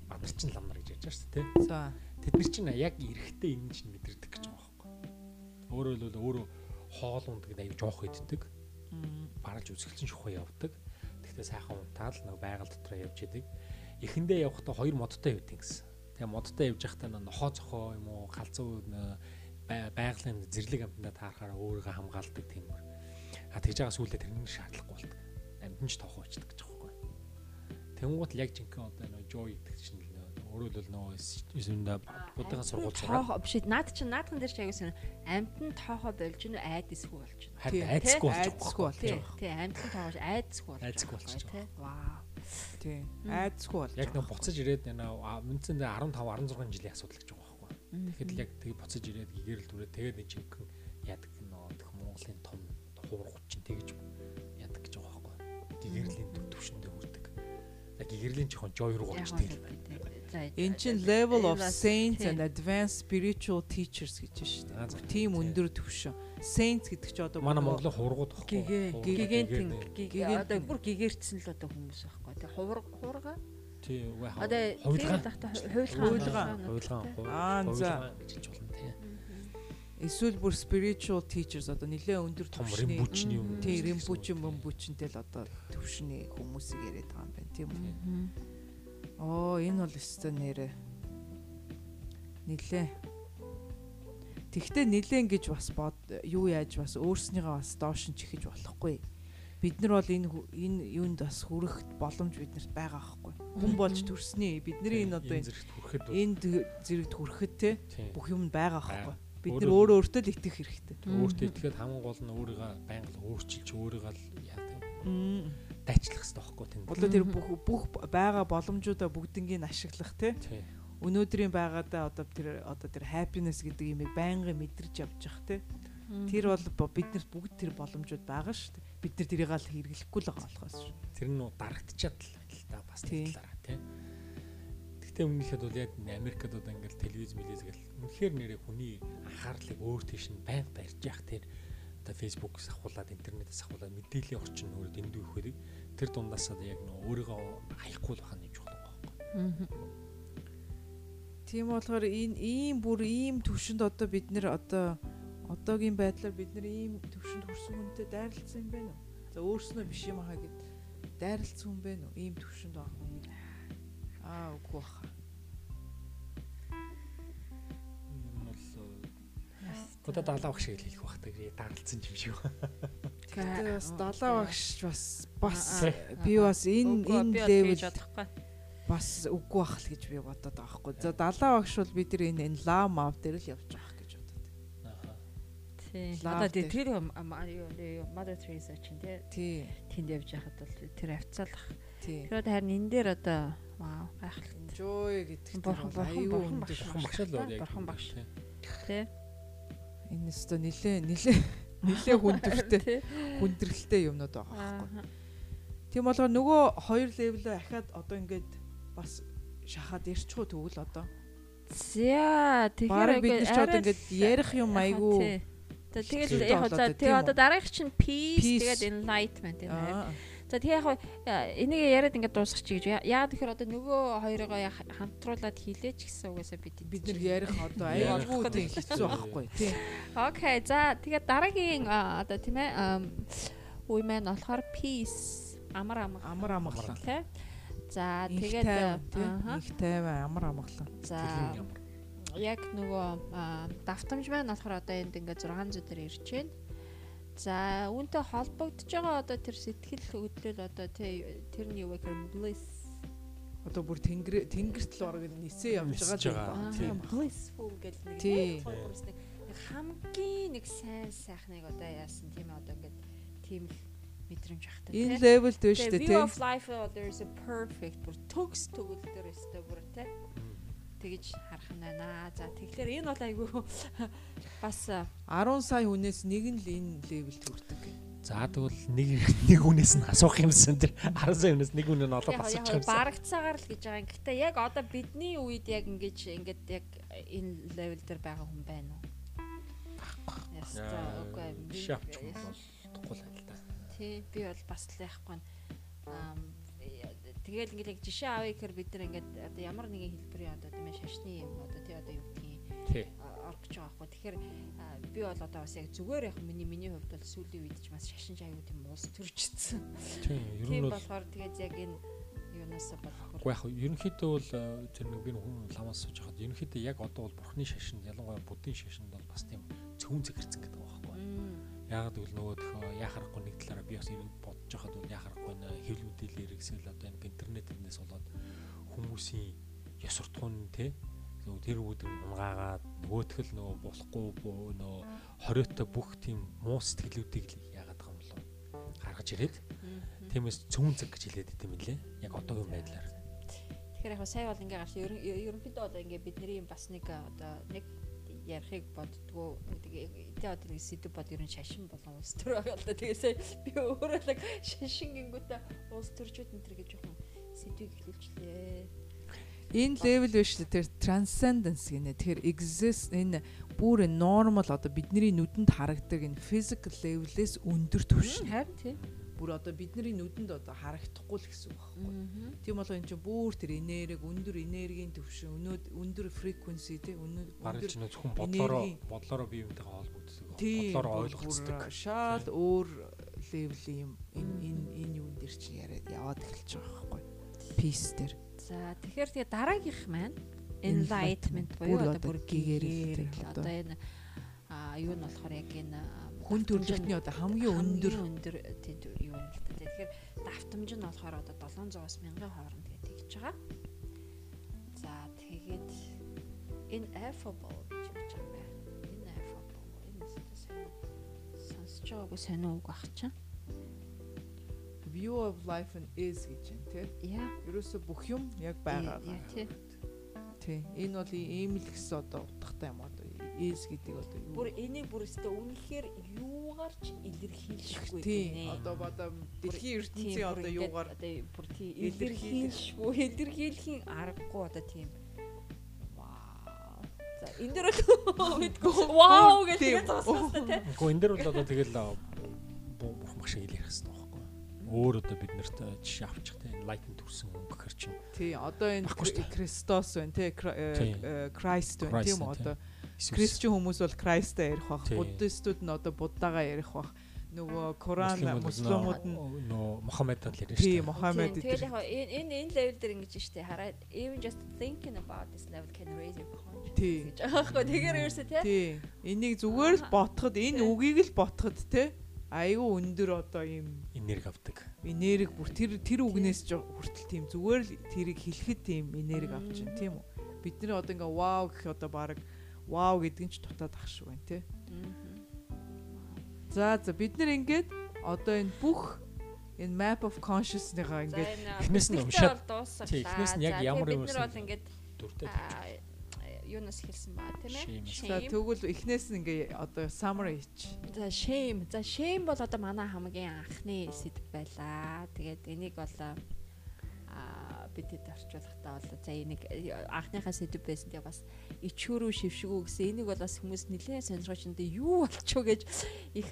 Бадар чин лам нар гэж ярьж шүү дээ. За. Тэд нар чинь яг эрэхтэй энэ чинь мэдэрдэг гэж байгаа байхгүй. Өөрөө л өөрөө хоол ундаг аяг жоох иддэг. Бараж үзэсгэлэн шухуу явдаг. Тэгтээ сайхан унтаал нэг байгаль дотор явж идэг. Эхэндээ явахдаа хоёр модтой явдیں۔ гэсэн. Тэгээ модтой явж байхдаа нохоо цохоо юм уу галзуу байгалийн зэрлэг амтнаа таарахаараа өөрийгөө хамгаалдаг тиймэр А тэгж байгаа сүүлдээ тэрнийг шаардлахгүй болдог. Амьд нь ч тоохоо очдөг гэж байгаа байхгүй. Тэнгуут яг жинхэнэ одоо нөө joy гэдэг чинь өөрөө л нөө юундаа буддын сургууль сураад тоохоо биш наад чинь наадхан дээр ч аяgus амьд нь тоохоо болж гинэ айдсгүй болж гинэ. Харин айдсгүй болж байгаа. Тий амьд нь тоохоо айдсгүй болж айдсгүй болж байгаа. Вау. Тий айдсгүй болж. Яг нөө буцаж ирээд нөө мэдсэндээ 15 16 жилийн асуудал гэж байгаа байхгүй. Тэгэхэд л яг тэгээ буцаж ирээд гэгэрэл дүрээ тэгээд энэ жинхэнэ яадаг нөө Монголын том хуурах чинь тэгж яадаг гэж байгаа байхгүй. Гэгэрлийн төв төвшөндөө хүрдэг. За гэгэрлийн жоохон joy руу орж тэгэл байна. Энэ чинь level of saints and advanced spiritual teachers гэж байна шүү дээ. Тийм өндөр төвшин. Saints гэдэг чи одоо манай Монголын хургууд байхгүй. Гэгэн одоо бүр гэгэрцсэн л одоо хүмүүс байхгүй. Тэг хувраг хуурга Тий, үгүй хаа. Одоо хувилгаан. Хувилгаан. Аа за. гэж хэлж болно тий. Эсвэл бүр spiritual teachers одоо нэлээ өндөр төвшний римбучны юм. Тий, римбуч мөмбучнтэй л одоо төвшний хүмүүсийг яриад байгаа юм байна тийм үү? Оо, энэ бол өстой нэрэ. Нилээ. Тэгтээ нилээн гэж бас бод юу яаж бас өөрснийгаа бас доош нь чихэж болохгүй. Бид нар бол энэ энэ юунд бас хүрэх боломж биднэрт байгаа байхгүй. Хүн болж төрснээ. Бидний энэ одоо энэ зэрэгт хүрэхэд те бүх юм байгаа байхгүй Бид нэр өөрөө өөртөө л итгэх хэрэгтэй. Өөртөө итгээд хамгийн гол нь өөрийгөө байнга өөрчилж өөрийгөө л яадаг. Дайчлах хэрэгтэй байхгүй тийм. Бодлоо тэр бүх бүх байгаа боломжуудаа бүгднийг ашиглах тий. Өнөөдрийн байгаадаа одоо тэр одоо тэр happiness гэдэг юмыг байнгын мэдэрч явж явах тий. Тэр бол биднэрт бүгд тэр боломжууд байгаа шүү дээ. Бид нар тэрийг л хэрэглэхгүй л байгаа болохоос шүү. Тэр нь дарагдчихад л байна л да бас талаараа тий. Гэхдээ өмнөхөд бол яг Америкт одоо ингээл телевиз мэлээс гэл үнэхээр нэрээ хүний анхаарлыг өөр тийш нь байнга барьж явах тэр одоо фейсбુક сахуулаад интернетээс сахуулаад мэдээллийн орчин өөрөө дэндүү их байдаг. Тэр дундаас яг нөө өөрийгөө хаяхгүй л бахна юм байгаа байхгүй. Тийм болохоор энэ ийм бүр ийм төвшөнд одоо бид нэр одоо одоогийн байдлаар бид нэр ийм төвшөнд хүрсэн хүнтэй дайралцсан юм байна уу? За өөрснөө биш юм хаа гэд дайралцсан хүн байна уу? Ийм төвшөнд байгаа хүн. Аа үгүй баха. Одоо далаа багш гэж хэлэх бах тэгээ даралцсан юм шиг байна. Тэгээ бас далаа багш бас бас би бас энэ энэ левел бас үгүй бах л гэж би бодоод байгаа хгүй. За далаа багш бол бид нар энэ энэ лам мав дээр л явж байгаа гэж бодоод. Аа. Тий. Love Одоо тэр Mother Teresa чинь тий тэнд явж байхад бол тэр авцаалах. Тий. Тэр одоо харин энэ дээр одоо вау гайхалтай. Enjoy гэдэг Бурхан бурхан багш л яг. Бурхан багш. Тий. Энэ өстө нилээ нилээ <laughs> нилээ хүндэртэй Тий. хүндрэлтэй юмнууд байгаа байхгүй. Тийм болохоор нөгөө хоёр левелээ ахаад одоо ингээд бас шахаад ирчихгүй тэгвэл одоо За тэгэхээр бид ч одоо ингээд ярих юм айгүй хэцүү яг байна, тэгээ одоо үү? дараагийнх чинь peace тэгээд enlightenment хоёр. аа За тэгээ яг э, энийг яриад ингээд дуусгачих гэж. Яагаад тэгэхээр одоо нөгөө хоёроо хамтруулаад хийлээч гэсэн угаасаа бид бид нар ярих одоо айгүй тийм хэцүү байхгүй тийм Окей. За тэгээд дараагийн одоо тийм ээ үе маань болохоор peace амар амар амар амгалан тий. За тэгээд тий? инх тайван амар амгалан За яг нөгөө давтамж маань болохоор одоо энд ингээд 600 дээр ирж байна. За үүнтэй холбогдож байгаа одоо тэр сэтгэл хөдлөл одоо тий тэр нь юу вэ гэхээр bliss. Одоо бүр тэнгэр тэнгэрт л орог нисээ явж байгаа тийм тийм. байна. blissful гэх нэг нэг хамгийн нэг сайн сайхныг одоо яасан тийм одоо ингээд тийм л мэдрэмж багтаа энэ левелд биш үү view тийм of life oh, there's a perfect бүр төгс төгөл дээр тэгэж харах нь байна. За тэгэхээр энэ бол айгүй <laughs> бас а, 10 сая хүнээс нэг нь л энэ левелд хүрдэг За тэгвэл нэг нэг хүнээс нь асуух юмсан тэр 10 сая хүнээс нэг хүн нь олоод асуучих яг юмсан. барагцаагаар л гэж байгаа юм. Гэхдээ яг одоо бидний үед яг ингэж ингээд яг энэ левел дээр байгаа хүн байна уу? Яста үгүй ээ. биш би- авчих юм бол тухгүй л байл та. Тий, би бол бас л яахгүй нь тэгэл ингээд яг жишээ авъя гэхээр бид нар ингээд одоо ямар нэгэн хэлбэрийн одоо тийм ээ шашны юм одоо тий одоо юу гэдгийг гэж байгаа байхгүй. Тэгэхээр би бол одоо бас яг зүгээр яг миний миний хувьд бол сүүлийн үед ч бас шашин аягүй тийм уус төржчихсэн. Тий. Ер нь Тийм бол болохоор тэгээд яг энэ юунаас бол Уу яг ерөнхийдөө бол тэр нэг би хүн ламаас сууж хахад ерөнхийдөө яг одоо бол бурхны шашинд ялангуяа буддийн шашинд бол бас тийм цөвөн зэгэрцэн гэдэг байгаа байхгүй. Яагаад гэвэл нөгөө төхөө яхахгүй нэг талаараа би бас бодож байхад бол яхахгүй нэ хэвлэл мэдээлэл хэрэгсэл одоо энэ интернет тэрнээс болоод хүмүүсийн ёс суртахуун те нөгөө тэр үүдэн унгаагаад нөгөөх л нөгөө болохгүй нөгөө хориотой бүх тийм муу сэтгэлүүдийг л яагаад байгаа юм болов? Гаргаж ирээд. Тиймээс цөөн цаг гэж хэлээд идэм билээ. Яг одоогийн байдлаар. Тэгэхээр яг сая бол ингээ гарч ерөн ерөнхийдөө одоо ингээ бидний бас нэг одоо нэг ярихыг боддгоо тэгээ тэ одоо нэг сэдв бод ерөн шашин болон улс төр байгаа л да тэгээсээ би өөрөө л шашин гингүүтээ улс төрчүүд энэ төр гэж жоохон сэдвийг эхлүүлчихлээ. энэ левел биш л тэр transcendence гинэ тэр exist энэ бүр normal одоо бидний нүдэнд харагдаг энэ physical level-ээс өндөр түвшин Харин тий. Бүр одоо бидний нүдэнд одоо харагдахгүй л гэсэн үг байхгүй. Тийм болоо эн чинь бүр тэр энерги өндөр энергийн төвшин өнөө өндөр frequency тий өнөө бараг өндөр ч нөө зөвхөн бодлороо бодлороо бие биентэйгээ холбогддог тийм бодлороо ойлгоцдог шал өөр левел юм энэ энэ энэ юун дээр чи яриад яваад эхэлж байгаа байхгүй peace дээр За тэгэхээр тэгээ дараагийнх маань Enlightenment. буюу одоо бүр гэгэрэлтэй гэгэрэл одоо. энэ а юу нь болохоор яг энэ хүн төрөлхтний одоо хамгийн өндөр өндөр тийм юу юм л та. Тэгэхээр давтамж нь болохоор одоо 700-аас 1000-ын хооронд гэдэг тэгж байгаа. За тэгээд ineffable гэж хэлж байгаа юм байна. Ineffable. Энэ сайн сонсож байгаагүй сонио үг ах чинь. view of life and is гэж байна тий Яа. ерөөсө бүх юм яг байгаа тий. тий энэ бол ийм л гэсэн одоо утгатай юм одоо is гэдэг одоо юу Бүр энийг бүр өстө үнэхээр юугаар ч илэрхийлшгүй тий гинэ. одоо одоо дэлхийн Тийм, ертөнцийн одоо юугаар одоо бүр тий илэрхийлэх. илэрхийлшгүй илэрхийлхийн аргагүй одоо тийм вау за энэ дэр бол <laughs> мэдгүй вау гэж Тийм. тэгээд зогсоостой тий Гэхдээ энэ дэр бол одоо тэгэл бурхан багш шиг ярих хэрэгтэй байхгүй. Өөр одоо бид нарт жишээ авчих те enlightened төрсэн хүн гэхэр чинь тий одоо энэ. Христос байна тий Кра- э, э, Christ байна тийм одоо Кристчэн хүмүүс бол Christ-аа ярих бах. Буддистууд нь одоо буддагаа ярих бах. Нөгөө Коран муслимууд нь Мухаммед л ярина тий шүү дээ. Мухаммед Тэгээд эдэр яг энэ энэ энэ левел дээр ингэж штэ хараад even just thinking about this level can raise your consciousness гэж байгаа байхгүй. Тэгэхээр ерөөсөө тий? Тий. Энийг зүгээр л ботход энэ үгийг л ботход тий? Айгүй өндөр одоо ийм энерги авдаг. энерги бүр тэр тэр үгнээс ч хүртэл тийм зүгээр л тэрийг хэлэхэд тийм энерги авч байна тийм үү? Бид нар одоо ингээ вау гэх одоо баг вау гэдэг нь ч дутаад ах шиг байна тий. За за бид нэр ингээд одоо энэ бүх энэ map of consciousness-ныгаа ингээд эхнээс нь уншаад тий, эхнээс нь яг ямар юм бид нар бол ингээд дүртэй юунаас хэлсэн ба тийм ээ. За тэгвэл эхнээс нь ингээ одоо summary хийч. За shame. За shame бол одоо манай хамгийн анхны сэдв байлаа. Тэгээд энийг бол бидэд орчуулахдаа бол за энийг анхныхаа сэдв байсан тэгээ бас ичүүрүү шившгүү гэсэн энийг бол бас хүмүүс нэлээд сонирхож энэ юу болчихоо гэж их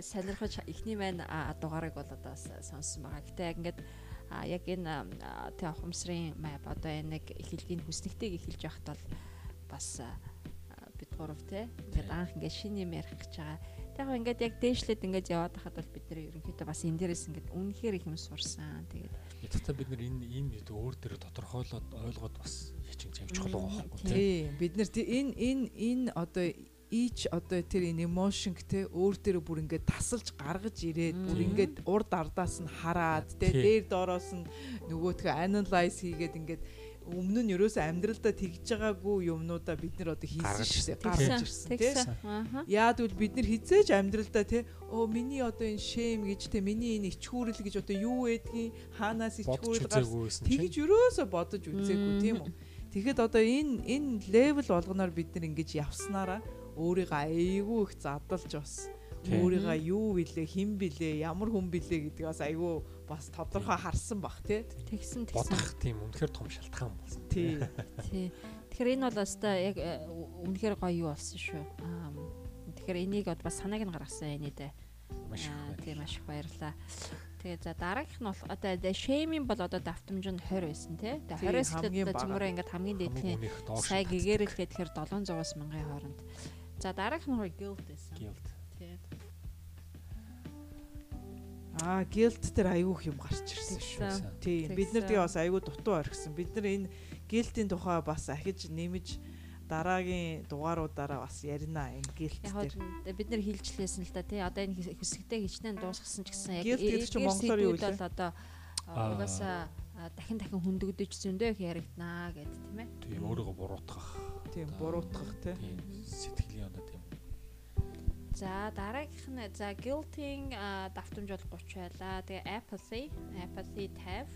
сонирхож эхний маань дугаарыг бол одоо сонссон байгаа. Гэтэ ингээд а яг энэ тэг ухамсарын map одоо энэ нэг эхлэлийн хүснэгтэйг эхэлж явахад бол бас бид гурав те ингээд анх ингээд шинэ юм ярих гэж байгаа. Яг ингээд яг дээшлээд ингээд яваад хахад бол бид нэр ерөнхийдөө бас энэ дээрээс ингээд үнэхээр их юм сурсан. Тэгээд Яцтай бид нар энэ ийм юу өөр дээр тодорхойлоод ойлгоод бас хичээн чавж чухал байгаа байхгүй тийм. Бид нар энэ энэ энэ одоо each одоо тэр энэ emotion те өөр дээр бүр ингээд тасалж гаргаж ирээд бүр ингээд урд ардаас нь хараад те дээр доороос нь нөгөөтгөө analyze хийгээд ингээд өмнө нь ерөөсөө амьдралдаа тэгж байгаагүй юмнуудаа бид нар одоо хийсэн шүү дээ гаргаж ирсэн тий. Яад үл бид нар хизээж амьдралдаа тий оо миний одоо энэ shame гэж тий миний энэ ичхүүрэл гэж одоо юу байдгийг хаанаас ичхүүрэл гарсан? тэгж ерөөсөө бодож үзээгүй тийм үү. Тэгэхэд одоо энэ энэ левел болгоноор бид нар ингэж явснараа өөрийгөө айгүй их задлж бас. Өөрийгөө юу билээ хэн билээ ямар хүн билээ гэдгийг бас айгүй бас тодорхой харсан бах тий. Тэгсэн тэгсэн. Бодох тийм үнэхээр том шалтгаан болсон. Тий. Тий. Тэгэхээр энэ бол өстой яг э, үнэхээр гоё юу болсон шүү. Аа тэгэхээр энийг бас санааг нь гаргасан энэ дэ маш их тийм маш их баярлаа Тэгээ за дараагийнх нь бол одоо шейминг бол одоо давтамж нь 20 байсан тий. Тэгээ 20-с л зөмөрөө ингээд хамгийн дээдлийн сая гэгэрэлгээд тэгэхээр 700-аас 1000-ын хооронд. За дараагийнх нь guilt байсан. Guilt. Аа, guilt дээр аюух юм гарч ирсэн шүү. Тийм. Бид нар тэгээ бас аюу дутуу орхисон. Бид нар энэ guilt-ийн тухай бас ахиж нэмж дараагийн дугааруудаараа бас ярина энэ guilt дээр. Бид нар хилжлээсэн л да тий. Одоо энэ хэсэгтээ хичнээн дуусгасан ч гэсэн яг guilt гэж монголоор юу вэ? бол одоо угаасаа дахин дахин хөндөгдөж зөндөө их яригданаа гэд тийм ээ. Тийм өөрийгөө буруутгах. Тийм буруутгах тий. Тийм За дараагийнх нь за guilty-ing давтамж бол 30 байлаа. Тэгээ apathy, apathy 50.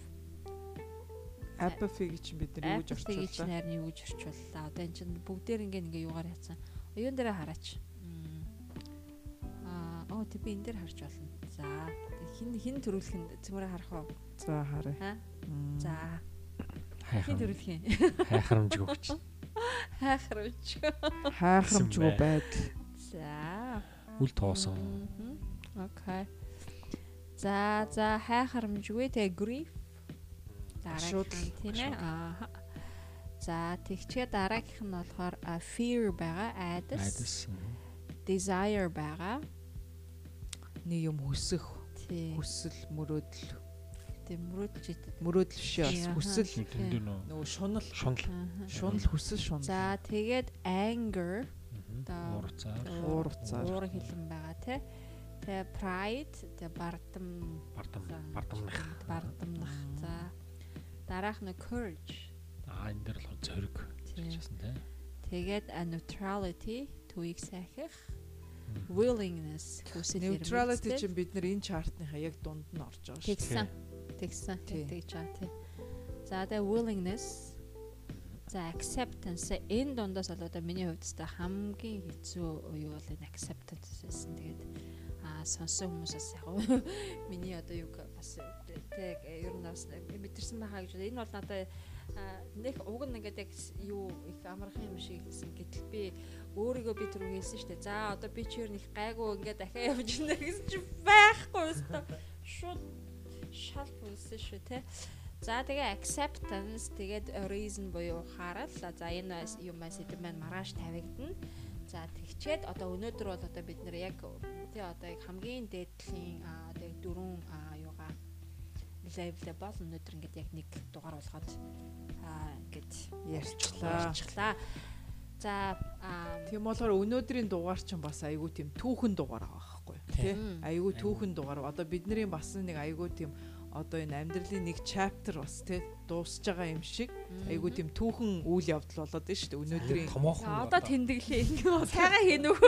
Apathy гэж бид нар юу гэж орчууллаа? Apathy гэж нэрний юу гэж орчууллаа. Одоо эн чинь бүгдээр ингээ ингээ юугаар яцсан. Оюун дээрээ хараач. Аа, оо тий би энэ дээр харж болно. За хин хин төрүүлэх нь цөмөрө харах уу? За харъя. Аа. За. Хин төрүүлэх юм. Хайхрамжгүй хүч. <laughs> Хайхрамжгүй. Хайхрамжгүй байдал. Үл тоосон. Окей. За за хайхарамжгүй те grief дараагийнх тийм ээ. Аа. За тэгчээ дараагийнх нь болохоор fear байгаа, айдас. Айдас. Desire байгаа. Нэг юм хүсэх. Хүсэл, мөрөөдөл. Тийм мөрөөдөл житэд. Мөрөөдөл биш бас хүсэл. Нөгөө шунал. Шунал. Шунал хүсэл шунал. За тэгээд anger уур цаар уур цаар уур хилэн байгаа тий. Тэгээ pride тэгээ бардам бардам бардамнах бардамнах за дараах нь courage. Аа энэ дэр л зориг хэлчихсэн тий. Тэгээд neutrality төвийг сайхих. Willingness хүсэл neutrality чинь бид нар энэ чартныхаа яг дунд нь орж байгаа. Шүү. Тэгсэн. Тэгсэн. Тэгж байгаа тий. За тэгээ willingness За acceptance энэ дундаас бол одоо миний хувьд та хамгийн хэцүү юу бол энэ acceptance байсан. Тэгээд аа сонсон хүмүүсээс яг <laughs> миний одоо юу бас тэг ер нь бас мэдэрсэн байхаа гэж энэ бол надад нэг уг нь ингээд яг юу их амархан юм шиг гэсэн гэтэл би өөрийгөө би түрүү хэлсэн шүү дээ. За одоо би чи ер нь их гайгүй ингээд дахиад явж ирнэ гэсэн чи байхгүй өстой. Шууд шал бүлсэн шүү те. За тэгээ acceptance тэгээд reason буюу ухаарал. За энэ юм сэдв маань маргааш тавигдана. За тэгчээд одоо өнөөдөр бол одоо бид нэр яг тий одоо яг хамгийн дээдлийн одоо яг дөрвөн юугаа левел бол өнөөдөр ингээд яг нэг дугаар болгоод ингээд ярьчлаа. За тийм болохоор өнөөдрийн дугаар чинь бас айгүй тийм түүхэн дугаар байгаа байхгүй тий айгүй түүхэн дугаар одоо бидний бас нэг айгүй тийм одоо энэ амьдралын нэг chapter бас тий дуусж байгаа юм шиг. Айгуу тийм түүхэн үйл явдал болоод байна шүү дээ өнөөдрийн одоо тэмдэглээ сайгаа <laughs> хийнэ үү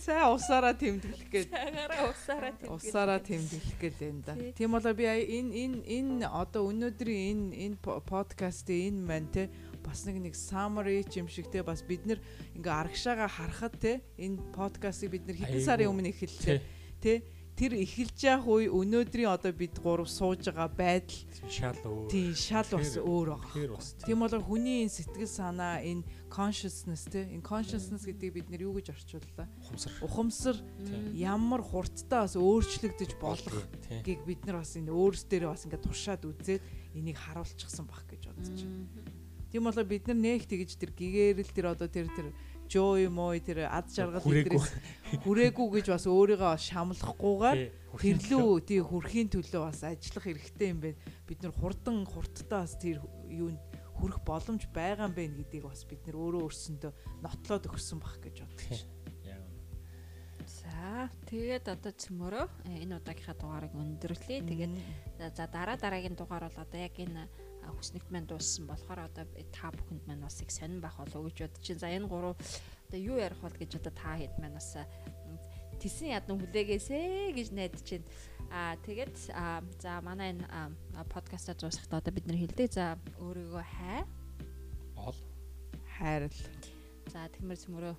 цай усаараа тэмдэглэх гээд. Цагаараа усаараа тэмдэглэх усаараа тэмдэглэх гээд байна да. Тийм болоо би энэ энэ энэ одоо өнөөдрийн энэ энэ подкастын энэ маань тий бас нэг нэг summary юм шиг те бас бид нэр ингээ арагшаага харахад те энэ подкастыг бид нэр хэдэн сарын өмнө эхэллээ. Те тэр эхэлж явах үе өнөөдрийн одоо бид гурав сууж байгаа байдал шал өөр. Тийм шал бас өөр байгаа. Тийм бол хүний энэ сэтгэл санаа энэ consciousness те энэ consciousness гэдгийг бид нэр юу гэж орчууллаа? Ухамсар. Ухамсар ямар хурдтай бас өөрчлөгдөж болох гэг бид нар бас энэ өөрсдөө бас ингээд туршаад үзээд энийг харуулчихсан баг гэж бодож байна. Тийм бол бид нар нэг тэгж тэр гэгэрэл тэр одоо тэр тэр жоо юм уу тэр ад жаргал эдрээс хүрээгүй гэж бас өөрийгөө шамлахгүйгээр тэрлүү тий хүрхийн төлөө бас ажиллах хэрэгтэй юм байна. Бид нар хурдан хурдтай бас тэр юунд хүрэх боломж байгаа юм байна гэдгийг бас бид нар өөрөө өөрсөндөө нотлоод өгсөн бах гэж байна. За тэгээд одоо цөмөрөө э, энэ удаагийнхаа дугаарыг өндөрлөе. Тэгээд за дараа дараагийн дугаар бол одоо яг энэ хүснэгт маань дууссан болохоор одоо та бүхэнд маань бас их сонирн байх болов гэж бодож чинь. За энэ гурав одоо юу ярих бол гэж одоо та хэд маань бас тэсэн ядан хүлээгээсэ гэж найдаж байна. Аа тэгээд за манай энэ подкастаа дуусахдаа одоо бид нэр хэлдэг. За өөрийгөө хай. Ол. Хайрл. За тэгмэр цөмөрөө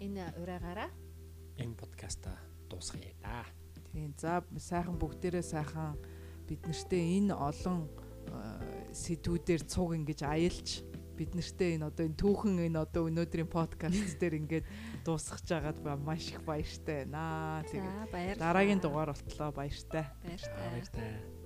энэ ураагаараа энэ подкастаа дуусгая да. Тийм. За сайхан бүгдээрээ сайхан бид нартэй энэ олон Э, сэдвүүдээр цуг ингэж аялж бид нартэй энэ одоо энэ түүхэн энэ одоо өнөөдрийн подкаст <laughs> дээр ингээд дуусгаж байгаад маш их баяртай байна. Тэгээд дараагийн дугаар болтлоо баяртай. Баяртай. Баяртай.